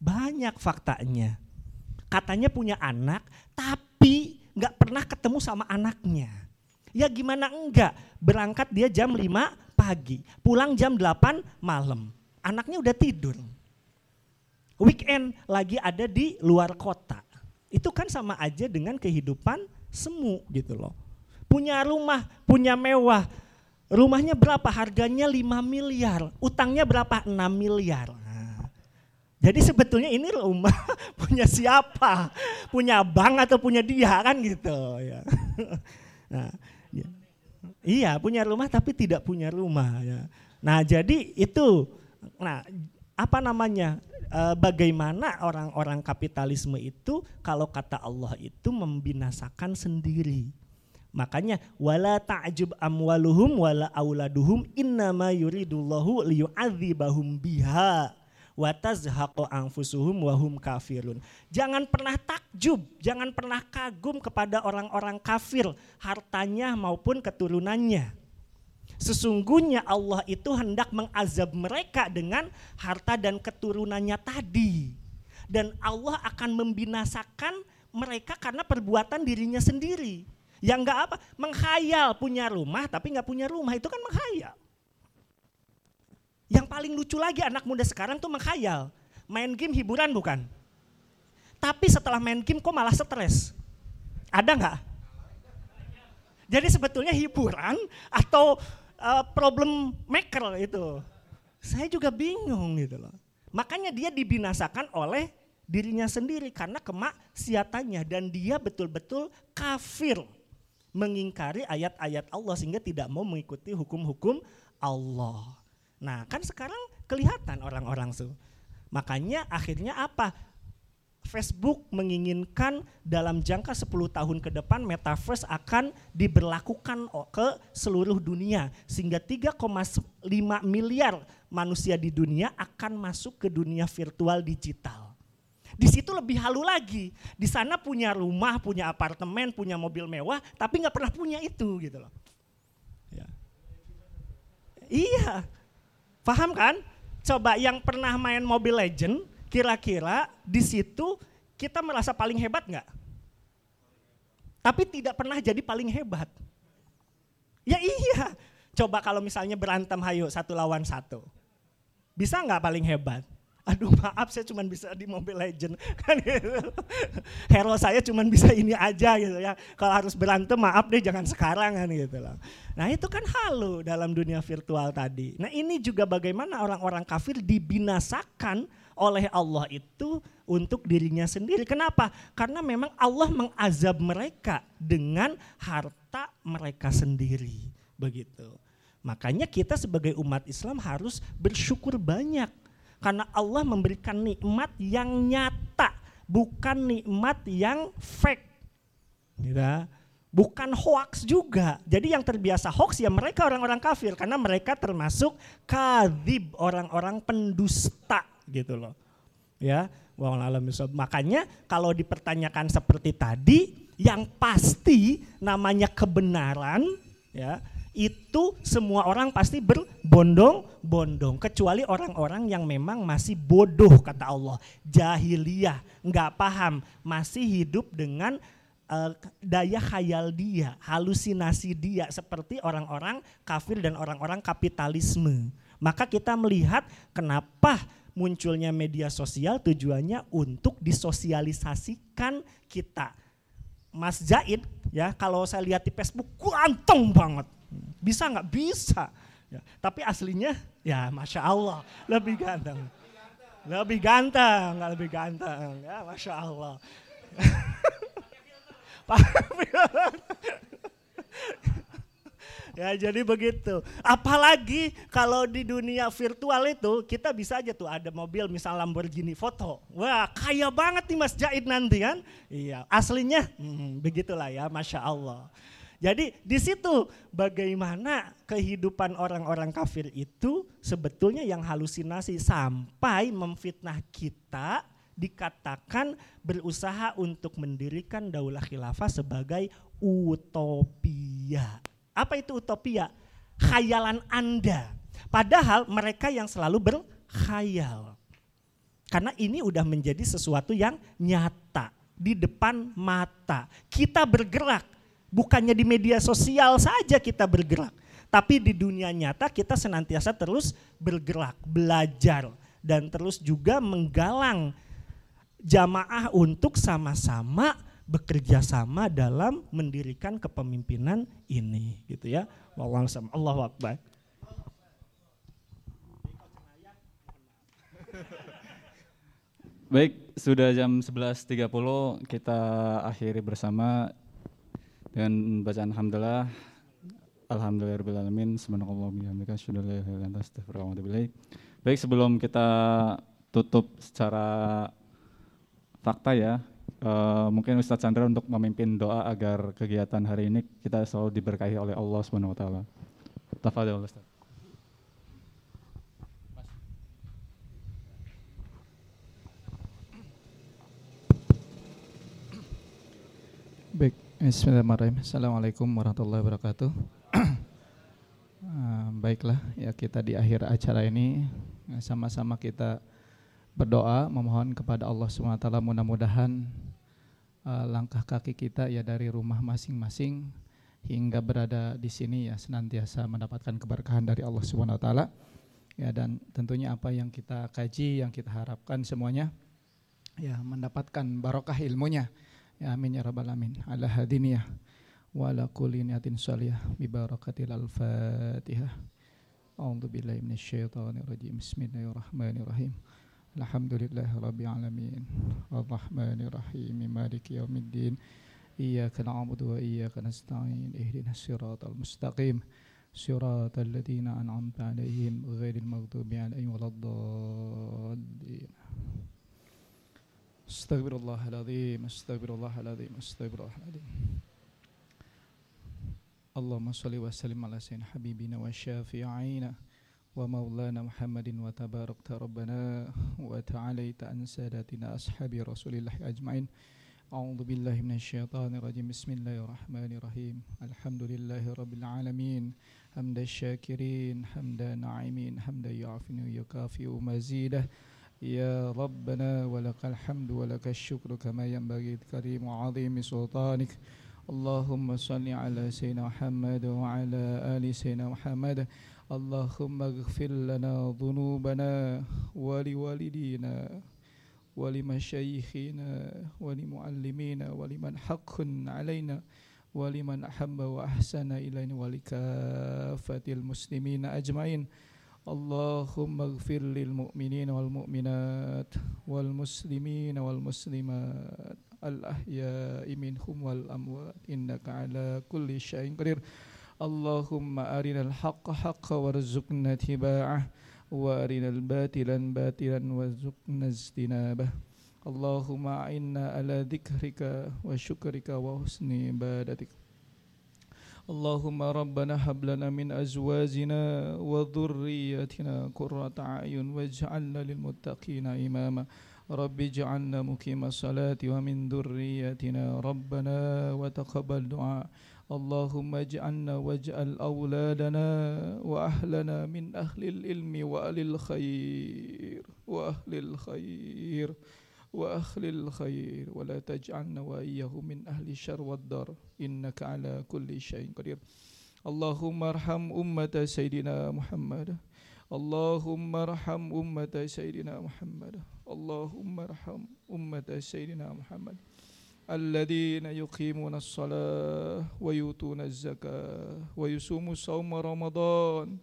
Banyak faktanya. Katanya punya anak tapi nggak pernah ketemu sama anaknya. Ya gimana enggak? Berangkat dia jam 5 pagi, pulang jam 8 malam. Anaknya udah tidur. Weekend lagi ada di luar kota. Itu kan sama aja dengan kehidupan semu gitu loh. Punya rumah, punya mewah. Rumahnya berapa? Harganya 5 miliar. Utangnya berapa? 6 miliar. Jadi sebetulnya ini rumah punya siapa? Punya bank atau punya dia kan gitu ya. Nah, ya. Iya, punya rumah tapi tidak punya rumah ya. Nah, jadi itu nah apa namanya? E, bagaimana orang-orang kapitalisme itu kalau kata Allah itu membinasakan sendiri. Makanya wala ta'jub amwaluhum wala auladuhum innama yuridullahu liyu'adzibahum biha wa tazhaqu anfusuhum wa hum kafirun. Jangan pernah takjub, jangan pernah kagum kepada orang-orang kafir, hartanya maupun keturunannya. Sesungguhnya Allah itu hendak mengazab mereka dengan harta dan keturunannya tadi. Dan Allah akan membinasakan mereka karena perbuatan dirinya sendiri. Yang enggak apa? Menghayal punya rumah tapi nggak punya rumah itu kan menghayal. Yang paling lucu lagi anak muda sekarang tuh menghayal. Main game hiburan bukan? Tapi setelah main game kok malah stres. Ada nggak? Jadi sebetulnya hiburan atau uh, problem maker itu. Saya juga bingung gitu loh. Makanya dia dibinasakan oleh dirinya sendiri karena kemaksiatannya dan dia betul-betul kafir mengingkari ayat-ayat Allah sehingga tidak mau mengikuti hukum-hukum Allah. Nah, kan sekarang kelihatan orang-orang tuh. Makanya akhirnya apa? Facebook menginginkan dalam jangka 10 tahun ke depan metaverse akan diberlakukan ke seluruh dunia sehingga 3,5 miliar manusia di dunia akan masuk ke dunia virtual digital. Di situ lebih halu lagi. Di sana punya rumah, punya apartemen, punya mobil mewah, tapi nggak pernah punya itu gitu loh. Ya. Iya, paham kan? Coba yang pernah main Mobile Legend, kira-kira di situ kita merasa paling hebat nggak? Tapi tidak pernah jadi paling hebat. Ya iya, coba kalau misalnya berantem hayo satu lawan satu. Bisa nggak paling hebat? Aduh maaf saya cuma bisa di Mobile Legend kan gitu. Hero saya cuma bisa ini aja gitu ya. Kalau harus berantem maaf deh jangan sekarang kan gitu loh. Nah itu kan halu dalam dunia virtual tadi. Nah ini juga bagaimana orang-orang kafir dibinasakan oleh Allah itu untuk dirinya sendiri. Kenapa? Karena memang Allah mengazab mereka dengan harta mereka sendiri. Begitu. Makanya kita sebagai umat Islam harus bersyukur banyak karena Allah memberikan nikmat yang nyata, bukan nikmat yang fake. Gitu. Bukan hoax juga. Jadi yang terbiasa hoax ya mereka orang-orang kafir karena mereka termasuk kadib orang-orang pendusta gitu loh. Ya, makanya kalau dipertanyakan seperti tadi yang pasti namanya kebenaran ya itu semua orang pasti berbondong-bondong kecuali orang-orang yang memang masih bodoh kata Allah. Jahiliyah nggak paham masih hidup dengan uh, daya khayal dia halusinasi dia seperti orang-orang kafir dan orang-orang kapitalisme. Maka kita melihat kenapa munculnya media sosial tujuannya untuk disosialisasikan kita Mas Zaid ya kalau saya lihat di Facebook ganteng banget bisa nggak? Bisa. Ya, tapi aslinya ya masya Allah lebih ganteng. Lebih ganteng, nggak lebih ganteng. Ya masya Allah. ya jadi begitu. Apalagi kalau di dunia virtual itu kita bisa aja tuh ada mobil misal Lamborghini foto. Wah kaya banget nih Mas Jaid nanti kan. Iya aslinya hmm, begitulah ya Masya Allah. Jadi di situ bagaimana kehidupan orang-orang kafir itu sebetulnya yang halusinasi sampai memfitnah kita dikatakan berusaha untuk mendirikan daulah khilafah sebagai utopia. Apa itu utopia? Khayalan Anda. Padahal mereka yang selalu berkhayal. Karena ini udah menjadi sesuatu yang nyata di depan mata. Kita bergerak Bukannya di media sosial saja kita bergerak, tapi di dunia nyata kita senantiasa terus bergerak, belajar dan terus juga menggalang jamaah untuk sama-sama bekerja sama dalam mendirikan kepemimpinan ini gitu ya. Wallahu Allahu akbar. Baik, sudah jam 11.30 kita akhiri bersama dengan bacaan alhamdulillah. Alhamdulillahirabbil subhanallah Baik, sebelum kita tutup secara fakta ya, uh, mungkin Ustadz Chandra untuk memimpin doa agar kegiatan hari ini kita selalu diberkahi oleh Allah Subhanahu wa taala. Tafadhol Ustaz. Baik, Bismillahirrahmanirrahim. Assalamualaikum warahmatullahi wabarakatuh. uh, baiklah, ya kita di akhir acara ini ya, sama-sama kita berdoa memohon kepada Allah SWT mudah-mudahan uh, langkah kaki kita ya dari rumah masing-masing hingga berada di sini ya senantiasa mendapatkan keberkahan dari Allah SWT ya dan tentunya apa yang kita kaji yang kita harapkan semuanya ya mendapatkan barokah ilmunya Ya amin ya rabbal alamin. Ala hadiniyah wa ala kulli niyatin salihah bi barakatil al-Fatihah. A'udzu billahi minasyaitonir rajim. Bismillahirrahmanirrahim. Alhamdulillahi rabbil alamin. Arrahmanir rahim. Maliki yaumiddin. Iyyaka na'budu wa iyyaka nasta'in. Ihdinas siratal mustaqim. صراط الذين أنعمت عليهم غير المغضوب عليهم ولا الضالين أستغفر الله العظيم أستغفر الله العظيم أستغفر الله العظيم اللهم صل وسلم على سيدنا حبيبنا وشافعينا ومولانا محمد وتباركت ربنا وتعاليت عن ساداتنا أصحاب رسول الله أجمعين. أعوذ بالله من الشيطان الرجيم. بسم الله الرحمن الرحيم. الحمد لله رب العالمين. حمد الشاكرين حمد ناعمين حمد يعفن ويكافئ مزيده. يا ربنا ولك الحمد ولك الشكر كما ينبغي الكريم وعظيم سلطانك. اللهم صل على سيدنا محمد وعلى آل سيدنا محمد. اللهم اغفر لنا ذنوبنا ولوالدينا ولمشايخنا ولمعلمينا ولمن حق علينا ولمن أحب وأحسن إلينا ولكافة المسلمين أجمعين. اللهم اغفر للمؤمنين والمؤمنات والمسلمين والمسلمات الأحياء منهم والأموات إنك على كل شيء قدير. اللهم أرنا الحق حقا وارزقنا اتباعه وأرنا الباطل باطلا وارزقنا اجتنابه. اللهم أعنا على ذكرك وشكرك وحسن عبادتك. اللهم ربنا هب لنا من أزواجنا وذريتنا قرة أعين واجعلنا للمتقين إماما. رب اجعلنا مقيم الصلاة ومن ذريتنا ربنا وتقبل دعاء. اللهم اجعلنا واجعل أولادنا وأهلنا من أهل العلم وأهل الخير وأهل الخير وأهل الخير. ولا تجعلنا وإياه من أهل الشر والدار إنك على كل شيء قدير. اللهم ارحم أمة سيدنا محمد. اللهم ارحم أمة سيدنا محمد. اللهم ارحم أمة سيدنا محمد. الذين يقيمون الصلاة ويؤتون الزكاة ويصومون صوم رمضان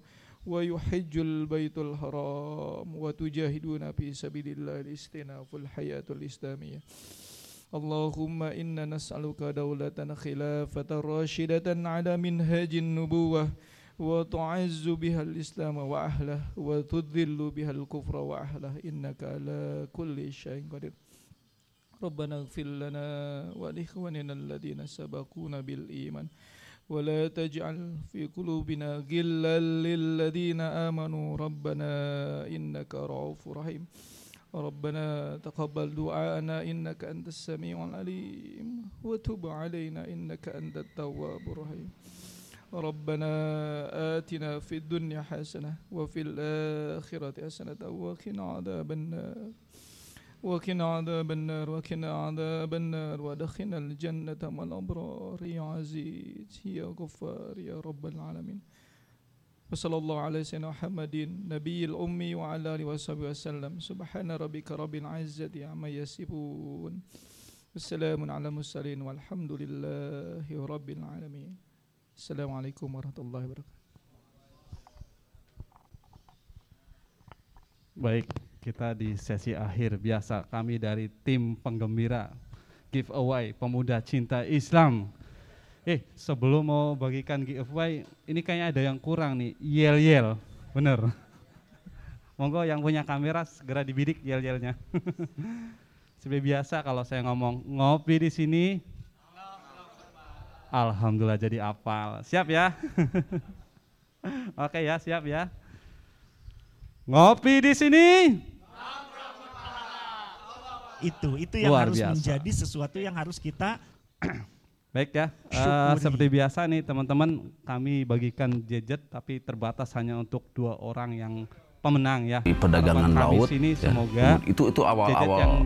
ويحج البيت الحرام وتجاهدون في سبيل الله لاستئناف الحياة الإسلامية. اللهم إنا نسألك دولة خلافة راشدة على منهاج النبوة وتعز بها الإسلام وأهله وتذل بها الكفر وأهله. إنك على كل شيء قدير. ربنا اغفر لنا ولإخواننا الذين سبقونا بالإيمان. ولا تجعل في قلوبنا غلا للذين آمنوا. ربنا إنك رؤوف رحيم. ربنا تقبل دعاءنا. إنك أنت السميع العليم. وتب علينا. إنك أنت التواب الرحيم. ربنا آتنا في الدنيا حسنة وفي الآخرة حسنة وقنا عذاب النار. وقنا عذاب النار وقنا عذاب النار وادخلنا الجنة مع الأبرار يا عزيز يا غفار يا رب العالمين. وصلى الله على سيدنا محمد نبي الأمي وعلى آله وصحبه وسلم. سبحان ربك رب العزة عما يصفون. والسلام على المرسلين والحمد لله رب العالمين. السلام عليكم ورحمة الله وبركاته. Baik, kita di sesi akhir biasa kami dari tim penggembira giveaway pemuda cinta Islam. Eh, sebelum mau bagikan giveaway, ini kayaknya ada yang kurang nih, yel-yel. Bener. Monggo yang punya kamera segera dibidik yel-yelnya. Seperti biasa kalau saya ngomong ngopi di sini, Alhamdulillah jadi apal. Siap ya? Oke ya, siap ya. Ngopi di sini. Itu itu yang Luar harus biasa. menjadi sesuatu yang harus kita Baik ya, Syukuri. seperti biasa nih teman-teman, kami bagikan gadget tapi terbatas hanya untuk dua orang yang pemenang ya. di perdagangan laut sini ya. semoga itu itu gadget awal-awal yang